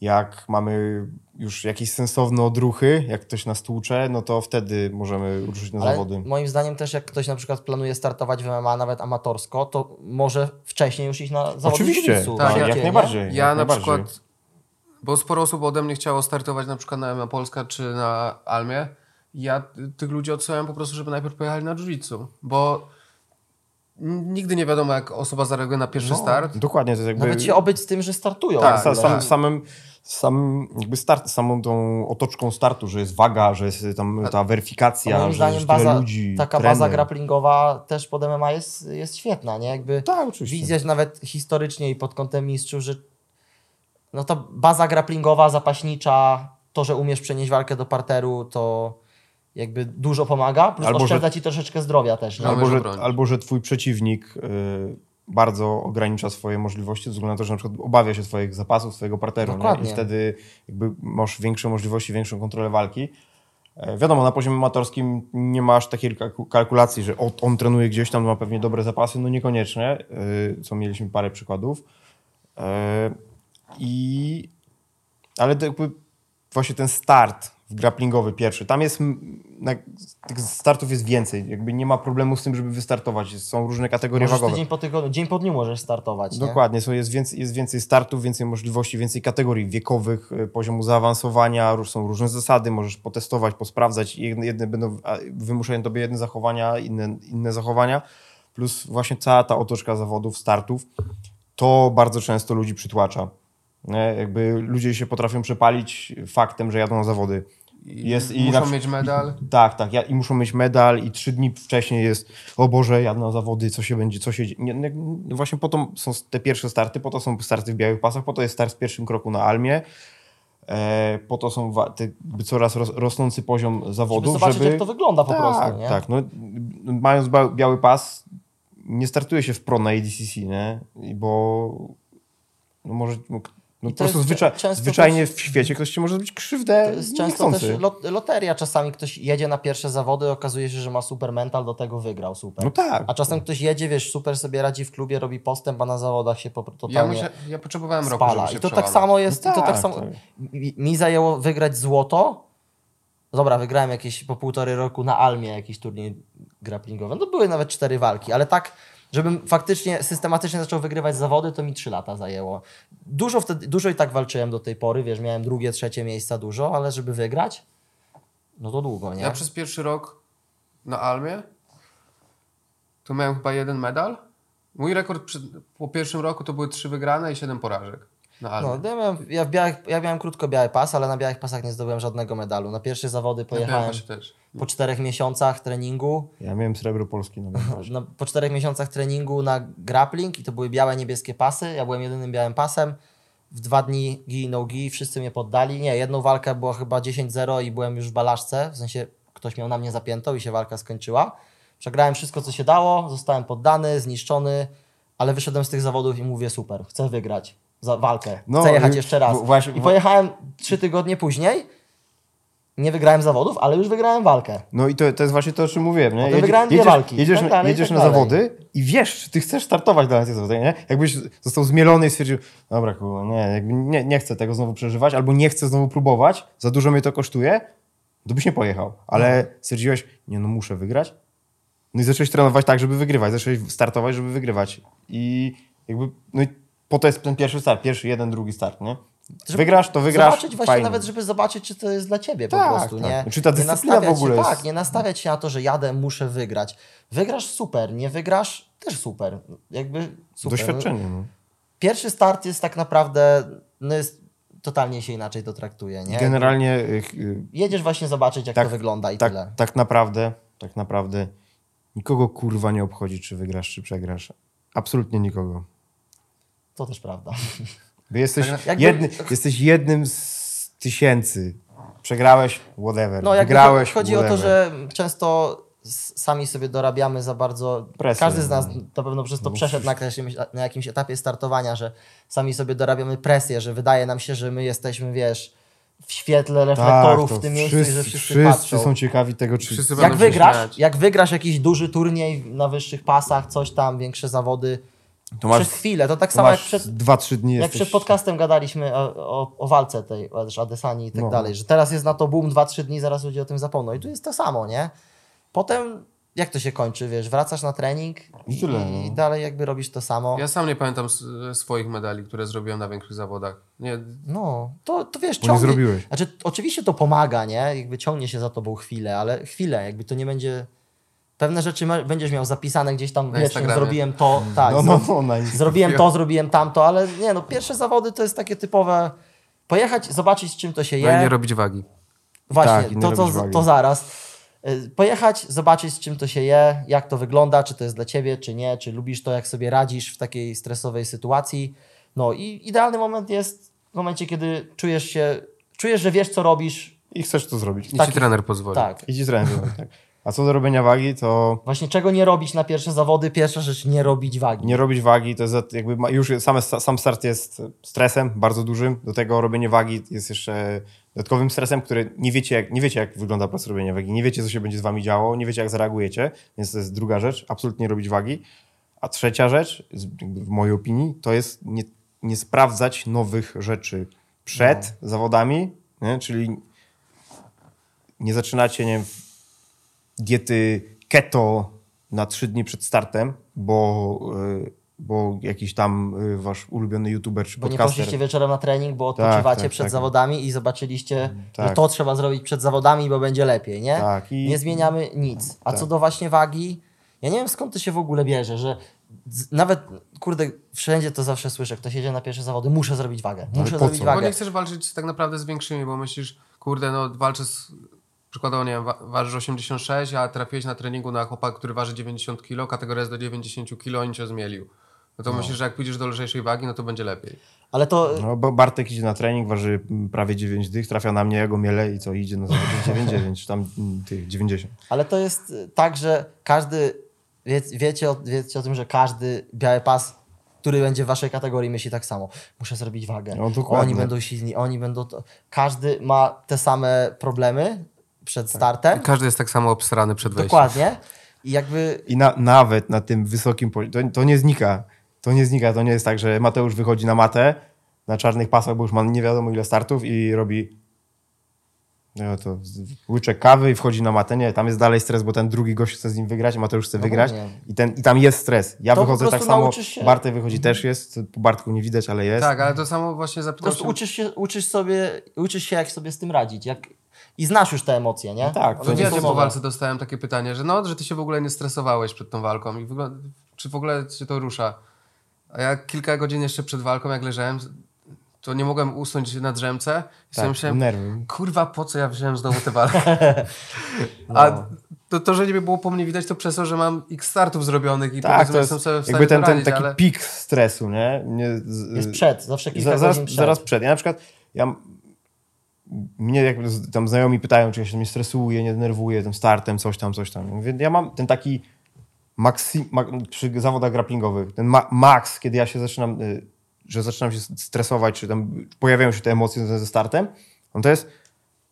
jak mamy już jakieś sensowne odruchy, jak ktoś nas tłucze, no to wtedy możemy ruszyć na Ale zawody. moim zdaniem też jak ktoś na przykład planuje startować w MMA nawet amatorsko, to może wcześniej już iść na zawody Oczywiście, tak, jak nie? najbardziej. Ja jak na najbardziej. przykład Bo sporo osób ode mnie chciało startować na przykład na MMA Polska czy na Almie. Ja tych ludzi odsyłałem po prostu, żeby najpierw pojechali na jiu-jitsu, bo nigdy nie wiadomo, jak osoba zareaguje na pierwszy start. Dokładnie, to jest jakby... Nawet się obyć z tym, że startują. Tak, sam, samym, samym jakby start, samą tą otoczką startu, że jest waga, że jest tam ta weryfikacja, moim że zdaniem jest tyle baza, ludzi, taka trener. baza grapplingowa też pod MMA jest, jest świetna, nie? Jakby Tak, oczywiście. widzę nawet historycznie i pod kątem mistrzów, że no to baza grapplingowa, zapaśnicza, to, że umiesz przenieść walkę do parteru, to jakby dużo pomaga, plus Albo, że- oszczędza ci troszeczkę zdrowia też, Albo że, albo, że twój przeciwnik y, bardzo ogranicza swoje możliwości, ze względu na to, że na przykład obawia się swoich zapasów, swojego parteru. Nie? I wtedy jakby masz większe możliwości, większą kontrolę walki. E, Wiadomo, na poziomie amatorskim nie masz takiej kalku- kalkulacji, że on trenuje gdzieś tam, ma pewnie dobre zapasy. No niekoniecznie, y, co mieliśmy parę przykładów. E, I... Ale to jakby właśnie ten start grapplingowy pierwszy, tam jest, na, tych startów jest więcej. Jakby nie ma problemu z tym, żeby wystartować. Są różne kategorie Możesz wagowe. tydzień po tygodniu, dzień po dniu możesz startować, nie? Dokładnie, so jest, więcej, jest więcej startów, więcej możliwości, więcej kategorii wiekowych, y, poziomu zaawansowania, są różne zasady, możesz potestować, posprawdzać. Jedne, jedne będą wymuszają tobie jedne zachowania, inne, inne zachowania, plus właśnie cała ta otoczka zawodów, startów, to bardzo często ludzi przytłacza. Jakby ludzie się potrafią przepalić faktem, że jadą na zawody. Jest, i Muszą na, mieć medal. tak, tak. Ja, I muszą mieć medal i trzy dni wcześniej jest o Boże, jadę na zawody, co się będzie, co się dzieje. Nie, nie, no właśnie po to są te pierwsze starty, po to są starty w białych pasach, po to jest start w pierwszym kroku na Almie, e, po to są te, coraz ros, rosnący poziom Żeby zawodów, zobaczyć, jak to wygląda po tak, prostu, nie? Tak, no, mając ba- biały pas, nie startuje się w pro na ADCC, nie? I Bo no może... No I po to prostu jest zwycza- zwyczajnie też- w świecie ktoś ci może zrobić krzywdę To jest często też lot, loteria. Czasami ktoś jedzie na pierwsze zawody, okazuje się, że ma super mental, do tego wygrał super. No tak. A czasem ktoś jedzie, wiesz, super sobie radzi w klubie, robi postęp, a na zawodach się po, Ja, totalnie musia, ja potrzebowałem roku, spala. żeby się I to tak przełamać. samo jest, No i to tak tak, samo. tak. Mi, mi zajęło wygrać złoto. Dobra, wygrałem jakieś po półtorej roku na Almie jakiś turniej grapplingowy. No były nawet cztery walki, ale tak, żebym faktycznie systematycznie zaczął wygrywać zawody, to mi trzy lata zajęło. Dużo wtedy, dużo i tak walczyłem do tej pory, wiesz, miałem drugie, trzecie miejsca dużo, ale żeby wygrać, no to długo, nie? Ja przez pierwszy rok na Almie to miałem chyba jeden medal. Mój rekord przy, po pierwszym roku to były trzy wygrane i siedem porażek na Almie. No, ja, miałem, ja, w białych, ja miałem krótko biały pas, ale na białych pasach nie zdobyłem żadnego medalu. Na pierwsze zawody pojechałem po czterech miesiącach treningu. Ja miałem srebro Polski na <laughs> no. No, po czterech miesiącach treningu na grappling i to były białe, niebieskie pasy. Ja byłem jedynym białym pasem. W dwa dni gi, no gi, wszyscy mnie poddali. Nie, jedną walkę była chyba 10-0 i byłem już w balaszce. W sensie ktoś miał na mnie zapiętą i się walka skończyła. Przegrałem wszystko, co się dało, zostałem poddany, zniszczony, ale wyszedłem z tych zawodów i mówię super, chcę wygrać za walkę, No, chcę jechać y, jeszcze raz. właśnie- I pojechałem trzy tygodnie później, nie wygrałem zawodów, ale już wygrałem walkę. No i to, to jest właśnie to, o czym mówiłem. Nie? Potem wygrałem dwie jedziesz, walki, Jedziesz, tak dalej, jedziesz tak na dalej. zawody i wiesz, czy ty chcesz startować dla tych zawodów. Nie? Jakbyś został zmielony i stwierdził, dobra, kurwa, nie, jakby nie, nie chcę tego znowu przeżywać, albo nie chcę znowu próbować, za dużo mnie to kosztuje, to byś nie pojechał. Ale No. stwierdziłeś, nie no, muszę wygrać. No i zacząłeś trenować tak, żeby wygrywać. Zacząłeś startować, żeby wygrywać. I jakby, no i po to jest ten pierwszy start, pierwszy, jeden, drugi start, nie? Żeby Wygrasz, to wygrasz, Zobaczyć właśnie fajnie. nawet, żeby zobaczyć, czy to jest dla ciebie Tak, po prostu, tak. nie? Czy ta dyscyplina w ogóle się, jest- Tak, nie nastawiać się na to, że jadę, muszę wygrać. Wygrasz super, nie wygrasz też super. Jakby super. Doświadczenie. No. Pierwszy start jest tak naprawdę, no jest, totalnie się inaczej to traktuje, nie? Generalnie y, y, Jedziesz właśnie zobaczyć, jak Tak, to wygląda i tak, tyle. tak naprawdę, tak naprawdę nikogo kurwa nie obchodzi, czy wygrasz, czy przegrasz. Absolutnie nikogo. To też prawda. Bo jesteś, Tak, jakby- jedny, jesteś jednym z tysięcy. Przegrałeś, whatever. No, Wygrałeś, chodzi o whatever. to, że często sami sobie dorabiamy za bardzo. Presję. Każdy z nas na pewno przez to No, przeszedł na jakimś, na jakimś etapie startowania, że sami sobie dorabiamy presję, że wydaje nam się, że my jesteśmy, wiesz, w świetle reflektorów Tak, w tym miejscu wszyscy, i że wszyscy, wszyscy patrzą. są ciekawi tego, czy... Wszyscy jak wygrasz, jak wygrasz jakiś duży turniej na wyższych pasach, coś tam, większe zawody, to masz, przez chwilę, to tak samo jak przed, dwa, trzy dni jak jesteś... przed podcastem gadaliśmy o, o, o walce tej, Adesani i tak No. dalej, że teraz jest na to boom 2-3 dni, zaraz ludzie o tym zapomną. I tu jest to samo, nie? Potem jak to się kończy, wiesz, wracasz na trening I i, no. dalej jakby robisz to samo. Ja sam nie pamiętam swoich medali, które zrobiłem na większych zawodach. Nie, No, to, to wiesz, Bo nie ciągnie. zrobiłeś. Znaczy, oczywiście to pomaga, nie? Jakby ciągnie się za tobą chwilę, ale chwilę, jakby to nie będzie. Pewne rzeczy ma, będziesz miał zapisane gdzieś tam Na Instagramie. zrobiłem to, tak, No, no, no, zrobiłem to, zrobiłem tamto, ale nie no, pierwsze zawody to jest takie typowe pojechać, zobaczyć z czym to się no i je. nie robić wagi. Właśnie, Tak, to, to, wagi. to zaraz. Y, Pojechać, zobaczyć z czym to się je, jak to wygląda, czy to jest dla ciebie, czy nie, czy lubisz to, jak sobie radzisz w takiej stresowej sytuacji. No i idealny moment jest w momencie, kiedy czujesz się, czujesz, że wiesz co robisz. I chcesz to zrobić. I Tak. ci trener pozwoli. Tak. I ci trener tak. A co do robienia wagi, to Właśnie czego nie robić na pierwsze zawody? Pierwsza rzecz, nie robić wagi. nie robić wagi, to jest jakby już same, sam start jest stresem bardzo dużym. Do tego robienie wagi jest jeszcze dodatkowym stresem, który nie wiecie, jak, nie wiecie, jak wygląda proces robienia wagi. Nie wiecie, co się będzie z wami działo, nie wiecie, jak zareagujecie, więc to jest druga rzecz. Absolutnie nie robić wagi. A trzecia rzecz, w mojej opinii, to jest nie, nie sprawdzać nowych rzeczy przed zawodami, nie? czyli nie zaczynacie, nie wiem, diety keto na trzy dni przed startem, bo, y, bo jakiś tam y, wasz ulubiony youtuber czy Bo nie podcaster... poszliście wieczorem na trening, bo odpoczywacie tak, przed tak. zawodami i zobaczyliście, że Tak. to trzeba zrobić przed zawodami, bo będzie lepiej, nie? Tak, i- Nie zmieniamy nic. A Tak. co do właśnie wagi, ja nie wiem skąd to się w ogóle bierze, że nawet, kurde, wszędzie to zawsze słyszę, ktoś jedzie na pierwsze zawody, muszę zrobić wagę, muszę zrobić co? Bo wagę. nie chcesz walczyć tak naprawdę z większymi, bo myślisz, kurde, no walczę z... Przykładowo, nie wiem, wa- ważysz 86, a trafiłeś na treningu na chłopaka, który waży 90 kg, kategoria jest do 90 kg, on cię zmielił. No to myślisz, że jak pójdziesz do lżejszej wagi, no to będzie lepiej. Ale to, No, bo Bartek idzie na trening, waży prawie 9 dych, trafia na mnie, ja go miele i co, idzie na zawody 9,9, czy tam tych 90. ale to jest y, tak, że każdy, wie, wiecie, o, wiecie o tym, że każdy biały pas, który będzie w waszej kategorii, myśli tak samo. Muszę zrobić wagę. No, oni będą silni, oni będą to. Każdy ma te same problemy przed startem. Każdy jest tak samo obsrany przed wejściem. Dokładnie. I jakby I na, nawet na tym wysokim poziomie, to, to nie znika. To nie znika, to nie jest tak, że Mateusz wychodzi na matę na czarnych pasach, bo już ma nie wiadomo ile startów i robi no to łyczek kawy i wchodzi na matę. Nie, tam jest dalej stres, bo ten drugi gość chce z nim wygrać, Mateusz chce No wygrać i, ten, i tam jest stres. Ja To po wychodzę tak samo, się- Bartek wychodzi też jest, po Bartku nie widać, ale jest. Tak, ale to samo właśnie po zapytam prostu się... uczysz się, uczysz sobie, uczysz się jak sobie z tym radzić. Jak... I znasz już te emocje, nie? No tak, nie Ja po walce dostałem takie pytanie, że no, że ty się w ogóle nie stresowałeś przed tą walką i wygląda, czy w ogóle cię to rusza. A ja kilka godzin jeszcze przed walką, jak leżałem, to nie mogłem usnąć na drzemce i sobie tak, myślałem, nerwy. kurwa, po co ja wziąłem znowu tę walkę? <laughs> A to, to, że nie było po mnie widać, to przez to, że mam x startów zrobionych i Tak, powiedzmy, to jest jestem sobie w stanie jakby ten, ten poradzić, taki ale... pik stresu, nie? nie z, Jest przed, zawsze kilka Za- zaraz, godzin przed. zaraz przed. Ja na przykład, ja, mnie jakby z- tam znajomi pytają, czy ja się mnie stresuje, nie denerwuję tym startem, coś tam, coś tam. Ja Mówię, ja mam ten taki maksy, ma, przy zawodach grapplingowych, ten ma, maks, kiedy ja się zaczynam, y, że zaczynam się stresować, czy tam pojawiają się te emocje ze startem, no to jest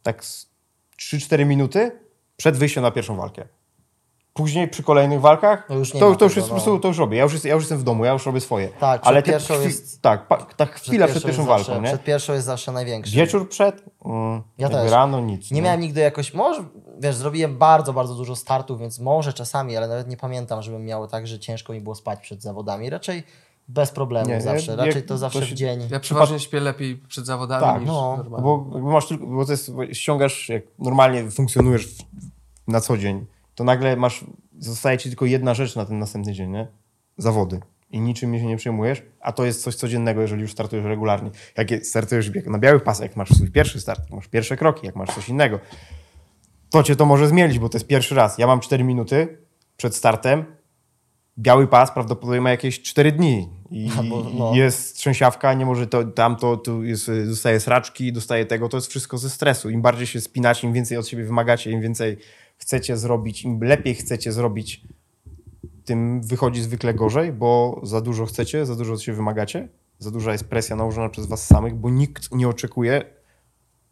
tak z 3-4 minuty przed wyjściem na pierwszą walkę. Później przy kolejnych walkach, No już nie to, ma to już tego, jest po no. prostu, to już robię. Ja już, jest, ja już jestem w domu, ja już robię swoje. Tak, przed Ale pierwszą chwi- jest- Tak, pa, ta chwila przed pierwszą walką, zawsze, nie? Przed pierwszą jest zawsze największy. Wieczór przed, mm, Ja też. rano nic. Nie miałem nigdy jakoś, może, wiesz, zrobiłem bardzo, bardzo dużo startów, więc może czasami, ale nawet nie pamiętam, żebym miał tak, że ciężko mi było spać przed zawodami. Raczej bez problemu Nie, zawsze. jak- Raczej to to zawsze się- w dzień. Ja przeważnie śpię lepiej przed zawodami Tak, niż no, normalnie. Bo masz tylko, bo to jest, ściągasz, jak normalnie funkcjonujesz w, na co dzień, to nagle masz, zostaje ci tylko jedna rzecz na ten następny dzień, nie? Zawody. I niczym się nie przejmujesz, a to jest coś codziennego, jeżeli już startujesz regularnie. Jak je- startujesz na białych pasach, jak masz swój pierwszy start, jak masz pierwsze kroki, jak masz coś innego, to cię to może zmienić, bo to jest pierwszy raz. Ja mam 4 minuty przed startem, biały pas prawdopodobnie ma jakieś 4 dni i <laughs> no. jest trzęsiawka, nie może to, tamto, tu jest, dostaje sraczki, dostaje tego, to jest wszystko ze stresu. Im bardziej się spinacie, im więcej od siebie wymagacie, im więcej chcecie zrobić, im lepiej chcecie zrobić, tym wychodzi zwykle gorzej, bo za dużo chcecie, za dużo siebie wymagacie, za duża jest presja nałożona przez was samych, bo nikt nie oczekuje,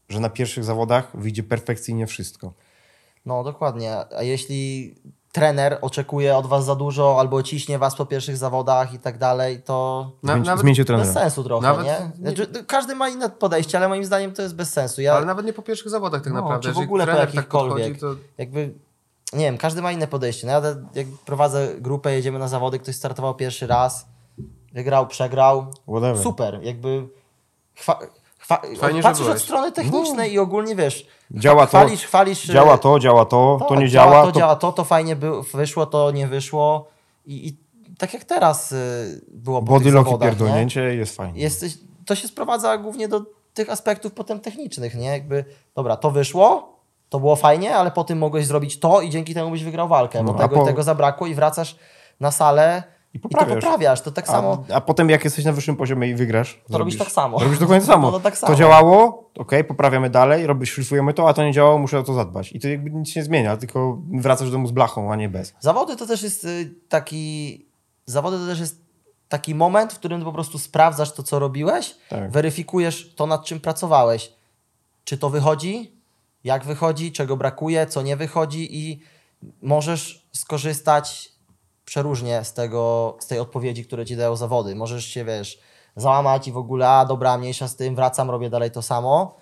że na pierwszych zawodach wyjdzie perfekcyjnie wszystko. No, dokładnie. A jeśli trener oczekuje od was za dużo albo ciśnie was po pierwszych zawodach i tak dalej, to Na, zmieńcie bez trenera. sensu trochę, Nawet nie? Znaczy, każdy ma inne podejście, ale moim zdaniem to jest bez sensu. Ja Ale nawet nie po pierwszych zawodach tak No, naprawdę. czy w ogóle po tak jakichkolwiek. podchodzi, to jakby nie wiem, każdy ma inne podejście. No ja jak prowadzę grupę, jedziemy na zawody, ktoś startował pierwszy raz, wygrał, przegrał, Whatever. super, jakby Fajnie, patrzysz od strony technicznej i ogólnie wiesz, Działa to, chwalisz, chwalisz, Działa to, działa to, to tak, nie działa, działa. to, działa to, to fajnie by, wyszło, to nie wyszło i, i tak jak teraz y, było po Body lock i zawodach, nie? pierdolnięcie jest fajnie. Jesteś, to się sprowadza głównie do tych aspektów potem technicznych, nie? Jakby, dobra, to wyszło, to było fajnie, ale po tym mogłeś zrobić to i dzięki temu byś wygrał walkę, No, bo a tego, po- tego zabrakło i wracasz na salę I i, to poprawiasz. poprawiasz. To tak A, samo, a potem jak jesteś na wyższym poziomie i wygrasz, to robisz tak samo. Robisz dokładnie to <laughs> samo. No, no tak samo. To działało, okej, poprawiamy dalej, robisz, szlifujemy to, a to nie działało, muszę o to zadbać. I to jakby nic się nie zmienia, tylko wracasz do domu z blachą, a nie bez. Zawody to też jest y, taki, zawody to też jest taki moment, w którym po prostu sprawdzasz to, co robiłeś, Tak. weryfikujesz to, nad czym pracowałeś. Czy to wychodzi, jak wychodzi, czego brakuje, co nie wychodzi i możesz skorzystać przeróżnie z, tego, z tej odpowiedzi, które ci dają zawody. Możesz się, wiesz, załamać i w ogóle, a dobra, mniejsza z tym, wracam, robię dalej to samo.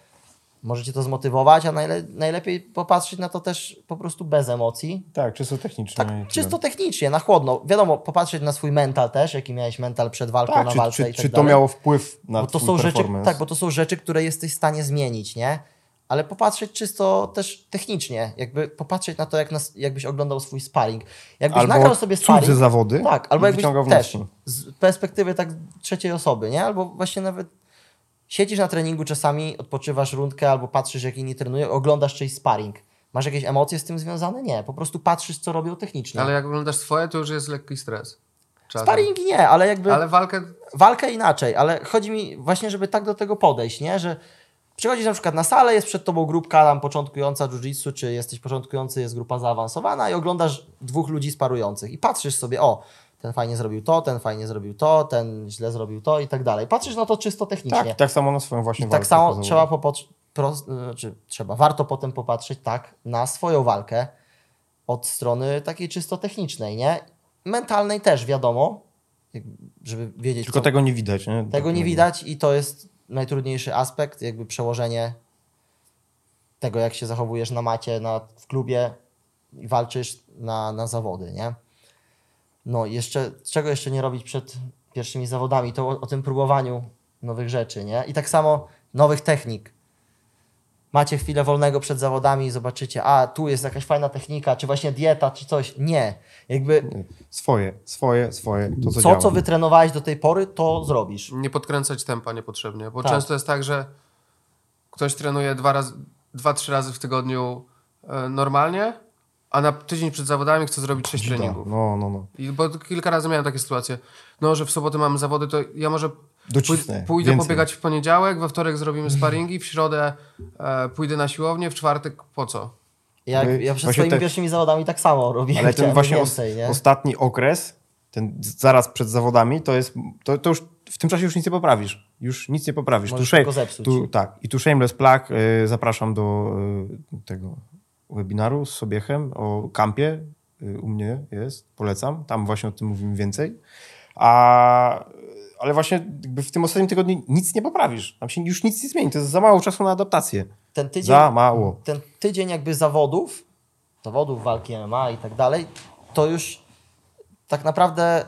Możecie to zmotywować, a najle najlepiej popatrzeć na to też po prostu bez emocji. Tak, czysto technicznie. Tak, czysto technicznie, na chłodno. Wiadomo, popatrzeć na swój mental też, jaki miałeś mental przed walką, tak, na czy, walce czy, i tak czy to dalej. miało wpływ na bo to są rzeczy, performance? tak, bo to są rzeczy, które jesteś w stanie zmienić, nie? Ale popatrzeć czysto też technicznie, jakby popatrzeć na to, jak nas, jakbyś oglądał swój sparring. Jakbyś Albo nagrał sobie cudze sparring, zawody tak, albo jakbyś wyciągał też z perspektywy tak trzeciej osoby, nie? Albo właśnie nawet siedzisz na treningu czasami, odpoczywasz rundkę albo patrzysz jak inni trenują, oglądasz czyjś sparring. Masz jakieś emocje z tym związane? Nie, po prostu patrzysz co robią technicznie. Ale jak oglądasz swoje, to już jest lekki stres. Czasem. Sparingi nie, ale jakby Ale walkę walkę inaczej, ale chodzi mi właśnie, żeby tak do tego podejść, nie? Że przychodzisz na przykład na salę, jest przed tobą grupka tam początkująca jiu-jitsu, czy jesteś początkujący, jest grupa zaawansowana i oglądasz dwóch ludzi sparujących i patrzysz sobie, o, ten fajnie zrobił to, ten fajnie zrobił to, ten źle zrobił to i tak dalej. Patrzysz na to czysto technicznie. Tak, tak samo na swoją właśnie I walkę. tak samo trzeba pro, znaczy, trzeba, warto potem popatrzeć tak na swoją walkę od strony takiej czysto technicznej, nie? Mentalnej też, wiadomo, żeby wiedzieć, Tylko co, tego nie widać. Nie? tego Tak nie widać i to jest najtrudniejszy aspekt, jakby przełożenie tego, jak się zachowujesz na macie, na, w klubie i walczysz na, na zawody, nie? No jeszcze, czego jeszcze nie robić przed pierwszymi zawodami, to o, o tym próbowaniu nowych rzeczy, nie? I tak samo nowych technik. Macie chwilę wolnego przed zawodami i zobaczycie, a tu jest jakaś fajna technika, czy właśnie dieta, czy coś. Nie. Jakby Swoje, swoje, swoje. To, co, co, co wytrenowałeś do tej pory, to zrobisz. nie podkręcać tempa niepotrzebnie, bo Tak. często jest tak, że ktoś trenuje dwa, razy, dwa trzy razy w tygodniu e, normalnie, a na tydzień przed zawodami chce zrobić sześć treningów. No, no, no. I bo kilka razy miałem takie sytuacje, no, że w sobotę mamy zawody, to ja może Docisnę. pój- pójdę więcej. pobiegać w poniedziałek, we wtorek zrobimy sparingi, w środę e, pójdę na siłownię, w czwartek po co? Wy- ja przed swoimi te- pierwszymi zawodami tak samo robiłem. Ale <laughs> ten właśnie więcej, os- ostatni okres, ten zaraz przed zawodami, to jest, to, to już w tym czasie już nic nie poprawisz. Już nic nie poprawisz. Możesz tu, tylko zepsuć. tu, tak. I tu Shameless Plug, y, zapraszam do y, tego webinaru z Sobiechem o kampie. Y, u mnie jest, polecam. Tam właśnie o tym mówimy więcej. A, ale właśnie jakby w tym ostatnim tygodniu nic nie poprawisz. Tam się już nic nie zmieni. To jest za mało czasu na adaptację. Ten tydzień, Za mało. ten tydzień jakby zawodów, zawodów, walki MMA i tak dalej, to już tak naprawdę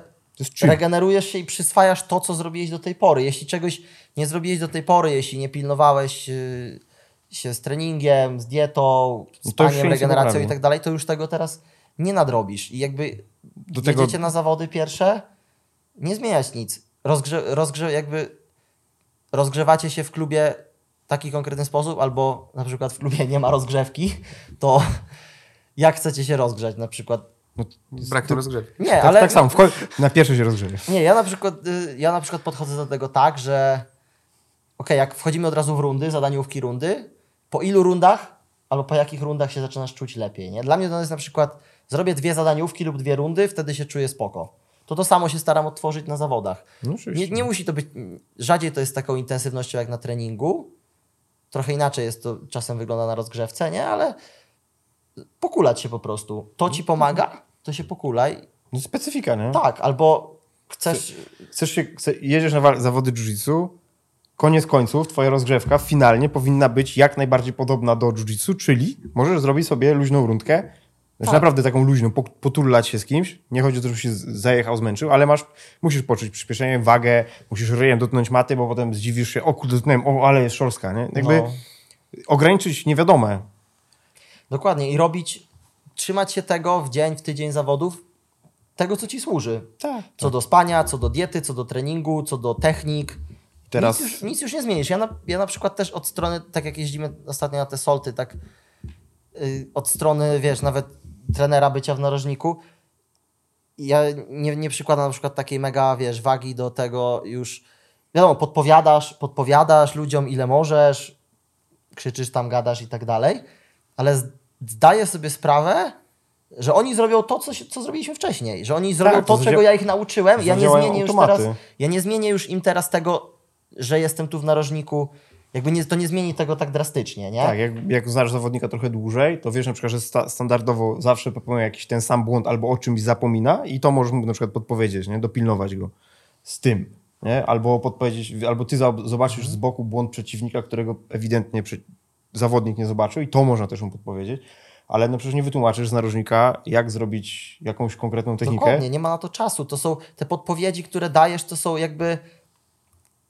regenerujesz się i przyswajasz to, co zrobiłeś do tej pory. Jeśli czegoś nie zrobiłeś do tej pory, jeśli nie pilnowałeś y, się z treningiem, z dietą, No spaniem, nic nie regeneracją i tak dalej, to już tego teraz nie nadrobisz. I jakby Do tego- jedziecie na zawody pierwsze, nie zmieniać nic. Rozgrze, rozgrze, jakby rozgrzewacie się w klubie w taki konkretny sposób, albo na przykład w klubie nie ma rozgrzewki, to jak chcecie się rozgrzać na przykład? No, Brak to- rozgrzewki. Nie, tak, ale tak samo. Na pierwsze się rozgrzeje. nie, ja na przykład, y, ja na przykład podchodzę do tego tak, że okej, jak wchodzimy od razu w rundy, zadaniówki rundy, po ilu rundach albo po jakich rundach się zaczynasz czuć lepiej, nie? Dla mnie to jest na przykład, zrobię dwie zadaniówki lub dwie rundy, wtedy się czuję spoko. To to samo się staram odtworzyć na zawodach. No, Nie, nie musi to być, rzadziej to jest taką intensywnością jak na treningu, trochę inaczej jest to, czasem wygląda na rozgrzewce, nie? Ale pokulać się po prostu. To ci pomaga, to się pokulaj. No, specyfika, nie? Tak, albo chcesz... Chcesz się, jedziesz na zawody jiu-jitsu, koniec końców twoja rozgrzewka finalnie powinna być jak najbardziej podobna do jiu-jitsu, czyli możesz zrobić sobie luźną rundkę Znaczy Tak. naprawdę taką luźną, po- potulać się z kimś. Nie chodzi o to, że się zajechał, zmęczył, ale masz, musisz poczuć przyspieszenie, wagę, musisz ryjem dotknąć maty, bo potem zdziwisz się, o kurde, dotknąłem, o, ale jest szorstka, nie? Jakby No. ograniczyć niewiadome. Dokładnie. I robić, trzymać się tego w dzień, w tydzień zawodów, tego, co ci służy. Tak. Co do spania, co do diety, co do treningu, co do technik. Teraz- Nic, już, nic już nie zmienisz. Ja na, ja na przykład też od strony, tak jak jeździmy ostatnio na te solty, tak y, od strony, wiesz, nawet trenera bycia w narożniku, ja nie, nie przykładam na przykład takiej mega, wiesz, wagi do tego już, wiadomo, podpowiadasz, podpowiadasz ludziom ile możesz, krzyczysz tam, gadasz i tak dalej, ale zdaję sobie sprawę, że oni zrobią to, co, się, co zrobiliśmy wcześniej, że oni zrobią Tak, to to, czego ja ich nauczyłem. Ja nie, zmienię już teraz, ja nie zmienię już im teraz tego, że jestem tu w narożniku, jakby nie, to nie zmieni tego tak drastycznie, nie? Tak, jak, jak znasz zawodnika trochę dłużej, to wiesz na przykład, że sta, standardowo zawsze popełnia jakiś ten sam błąd albo o czymś zapomina i to możesz mu na przykład podpowiedzieć, nie? dopilnować go z tym. Nie? Albo podpowiedzieć, albo ty zobaczysz z boku błąd przeciwnika, którego ewidentnie przy, zawodnik nie zobaczył i to można też mu podpowiedzieć. Ale no przecież nie wytłumaczysz z narożnika, jak zrobić jakąś konkretną technikę. Dokładnie, nie ma na to czasu. To są te podpowiedzi, które dajesz, to są jakby.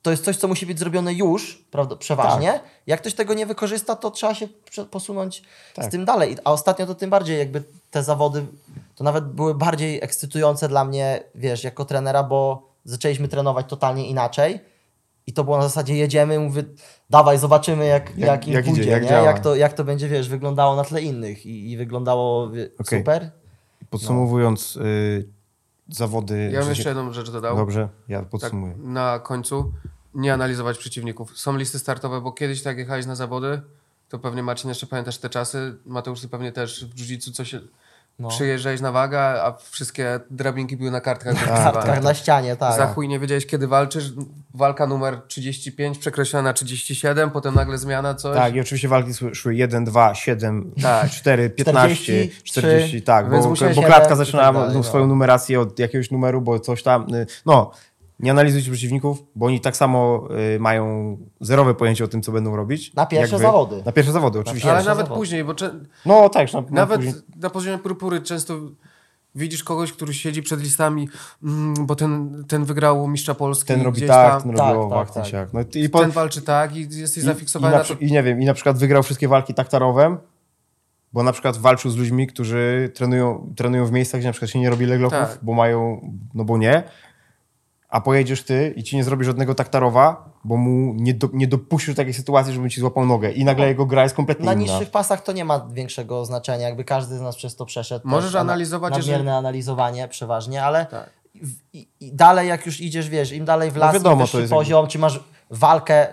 To jest coś, co musi być zrobione już, prawda, przeważnie. Tak. Jak ktoś tego nie wykorzysta, to trzeba się posunąć Tak. z tym dalej. A ostatnio to tym bardziej, jakby te zawody to nawet były bardziej ekscytujące dla mnie, wiesz, jako trenera, bo zaczęliśmy trenować totalnie inaczej. I to było na zasadzie jedziemy, mówię, dawaj, zobaczymy jak, jak, Jak- im jak idzie, pójdzie, jak nie? działa. jak, to, jak to będzie, wiesz, wyglądało na tle innych i, i wyglądało wie, Okej. super. Podsumowując y, zawody... Ja bym że jeszcze jedną rzecz dodał. Dobrze, ja tak, podsumuję. na końcu nie analizować przeciwników. Są listy startowe, bo kiedyś tak jechałeś na zawody, to pewnie Marcin jeszcze pamiętasz te czasy. Mateusz, ty pewnie też w jiu co się No. przyjeżdżałeś na wagę, a wszystkie drabinki były na kartkach. Na zapisywane. kartkach na ścianie, tak. Za chuj nie wiedziałeś kiedy walczysz. Walka numer 35 przekreślona na 37, potem nagle zmiana coś. Tak, i oczywiście walki szły- szły 1, 2, 7, Tak. 4, 15, 40, 40, tak, bo, bo klatka zaczynała tak dalej, swoją numerację od jakiegoś numeru, bo coś tam, y, no, nie analizujcie przeciwników, bo oni tak samo y, mają zerowe pojęcie o tym, co będą robić. Na pierwsze jak wy. zawody. Na pierwsze zawody, oczywiście. Ale nawet zawody. później, bo cze- No tak, na, na nawet później. na poziomie purpury często widzisz kogoś, który siedzi przed listami, mm, bo ten, ten wygrał mistrza Polski. ten robi gdzieś tak, tam, ten robi Tak, owak, tak, ten tak. No, i, po, ten walczy tak i jesteś i, i, zafiksowany na, na to. I nie wiem, i na przykład wygrał wszystkie walki taktarowem, bo na przykład walczył z ludźmi, którzy trenują, trenują w miejscach, gdzie na przykład się nie robi legloków, Tak. bo mają, no bo nie. A pojedziesz ty i ci nie zrobi żadnego taktarowa, bo mu nie, do, nie dopuścisz do takiej sytuacji, żeby ci złapał nogę. I nagle jego gra jest kompletnie Na inna. niższych pasach to nie ma większego znaczenia, jakby każdy z nas przez to przeszedł. Możesz Też analizować, Nadmierne jeżeli- analizowanie przeważnie, ale Tak. w, i, i dalej jak już idziesz, wiesz, im dalej w No las, wiadomo, im to jest poziom, czy masz walkę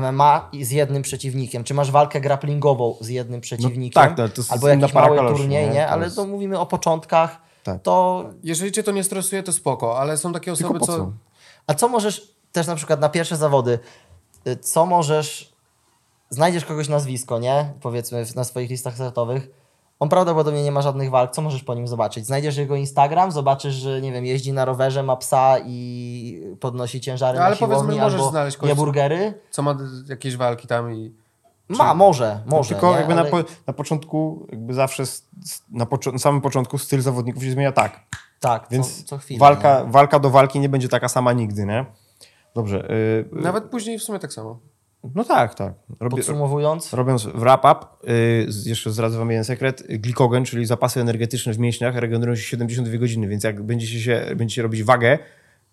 MMA i z jednym przeciwnikiem, czy masz walkę grapplingową z jednym przeciwnikiem, tak, no to jest albo jakiś mały turniej, nie? nie? To Ale jest- to mówimy o początkach, Tak. to Jeżeli cię to nie stresuje, to spoko, ale są takie osoby, co... co? A co możesz też na przykład na pierwsze zawody, y, co możesz, znajdziesz kogoś nazwisko, nie? Powiedzmy na swoich listach startowych. On prawdopodobnie nie ma żadnych walk, co możesz po nim zobaczyć? Znajdziesz jego Instagram, zobaczysz, że nie wiem, jeździ na rowerze, ma psa i podnosi ciężary No, ale na siłowni powiedzmy, możesz albo znaleźć kogoś, je burgery. co ma jakieś walki tam i... Ma, może, może. Tylko nie? jakby Ale na, po, na początku, jakby zawsze na, na samym początku styl zawodników się zmienia tak. Tak, Więc co, co chwilę. walka, nie? walka do walki nie będzie taka sama nigdy, nie? Dobrze. y, y, Nawet później w sumie tak samo. No tak, tak. Robię, Podsumowując, robiąc wrap-up, y, jeszcze zdradzę wam jeden sekret. Glikogen, czyli zapasy energetyczne w mięśniach, regenerują się 72 godziny, więc jak będziecie, się, będziecie robić wagę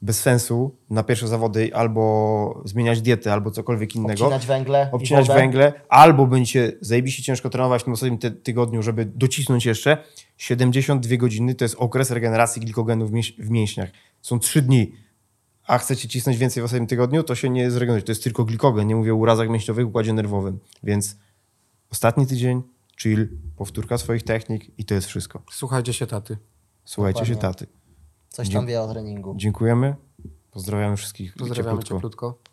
bez sensu na pierwsze zawody, albo zmieniać dietę, albo cokolwiek innego, obcinać węgle obcinać węgle, albo będziecie zajebiście ciężko trenować w tym ostatnim ty- tygodniu, żeby docisnąć jeszcze, 72 godziny to jest okres regeneracji glikogenu w, mięś- w mięśniach. Są 3 dni. A chcecie cisnąć więcej w ostatnim tygodniu, to się nie zregeneruje. To jest tylko glikogen. Nie mówię o urazach mięśniowych, układzie nerwowym. Więc ostatni tydzień, chill, powtórka swoich technik i to jest wszystko. Słuchajcie się taty. Słuchajcie się Dokładnie. taty. Coś tam wie o treningu. Dziękujemy. Pozdrawiamy wszystkich Pozdrawiamy cieplutko. cieplutko.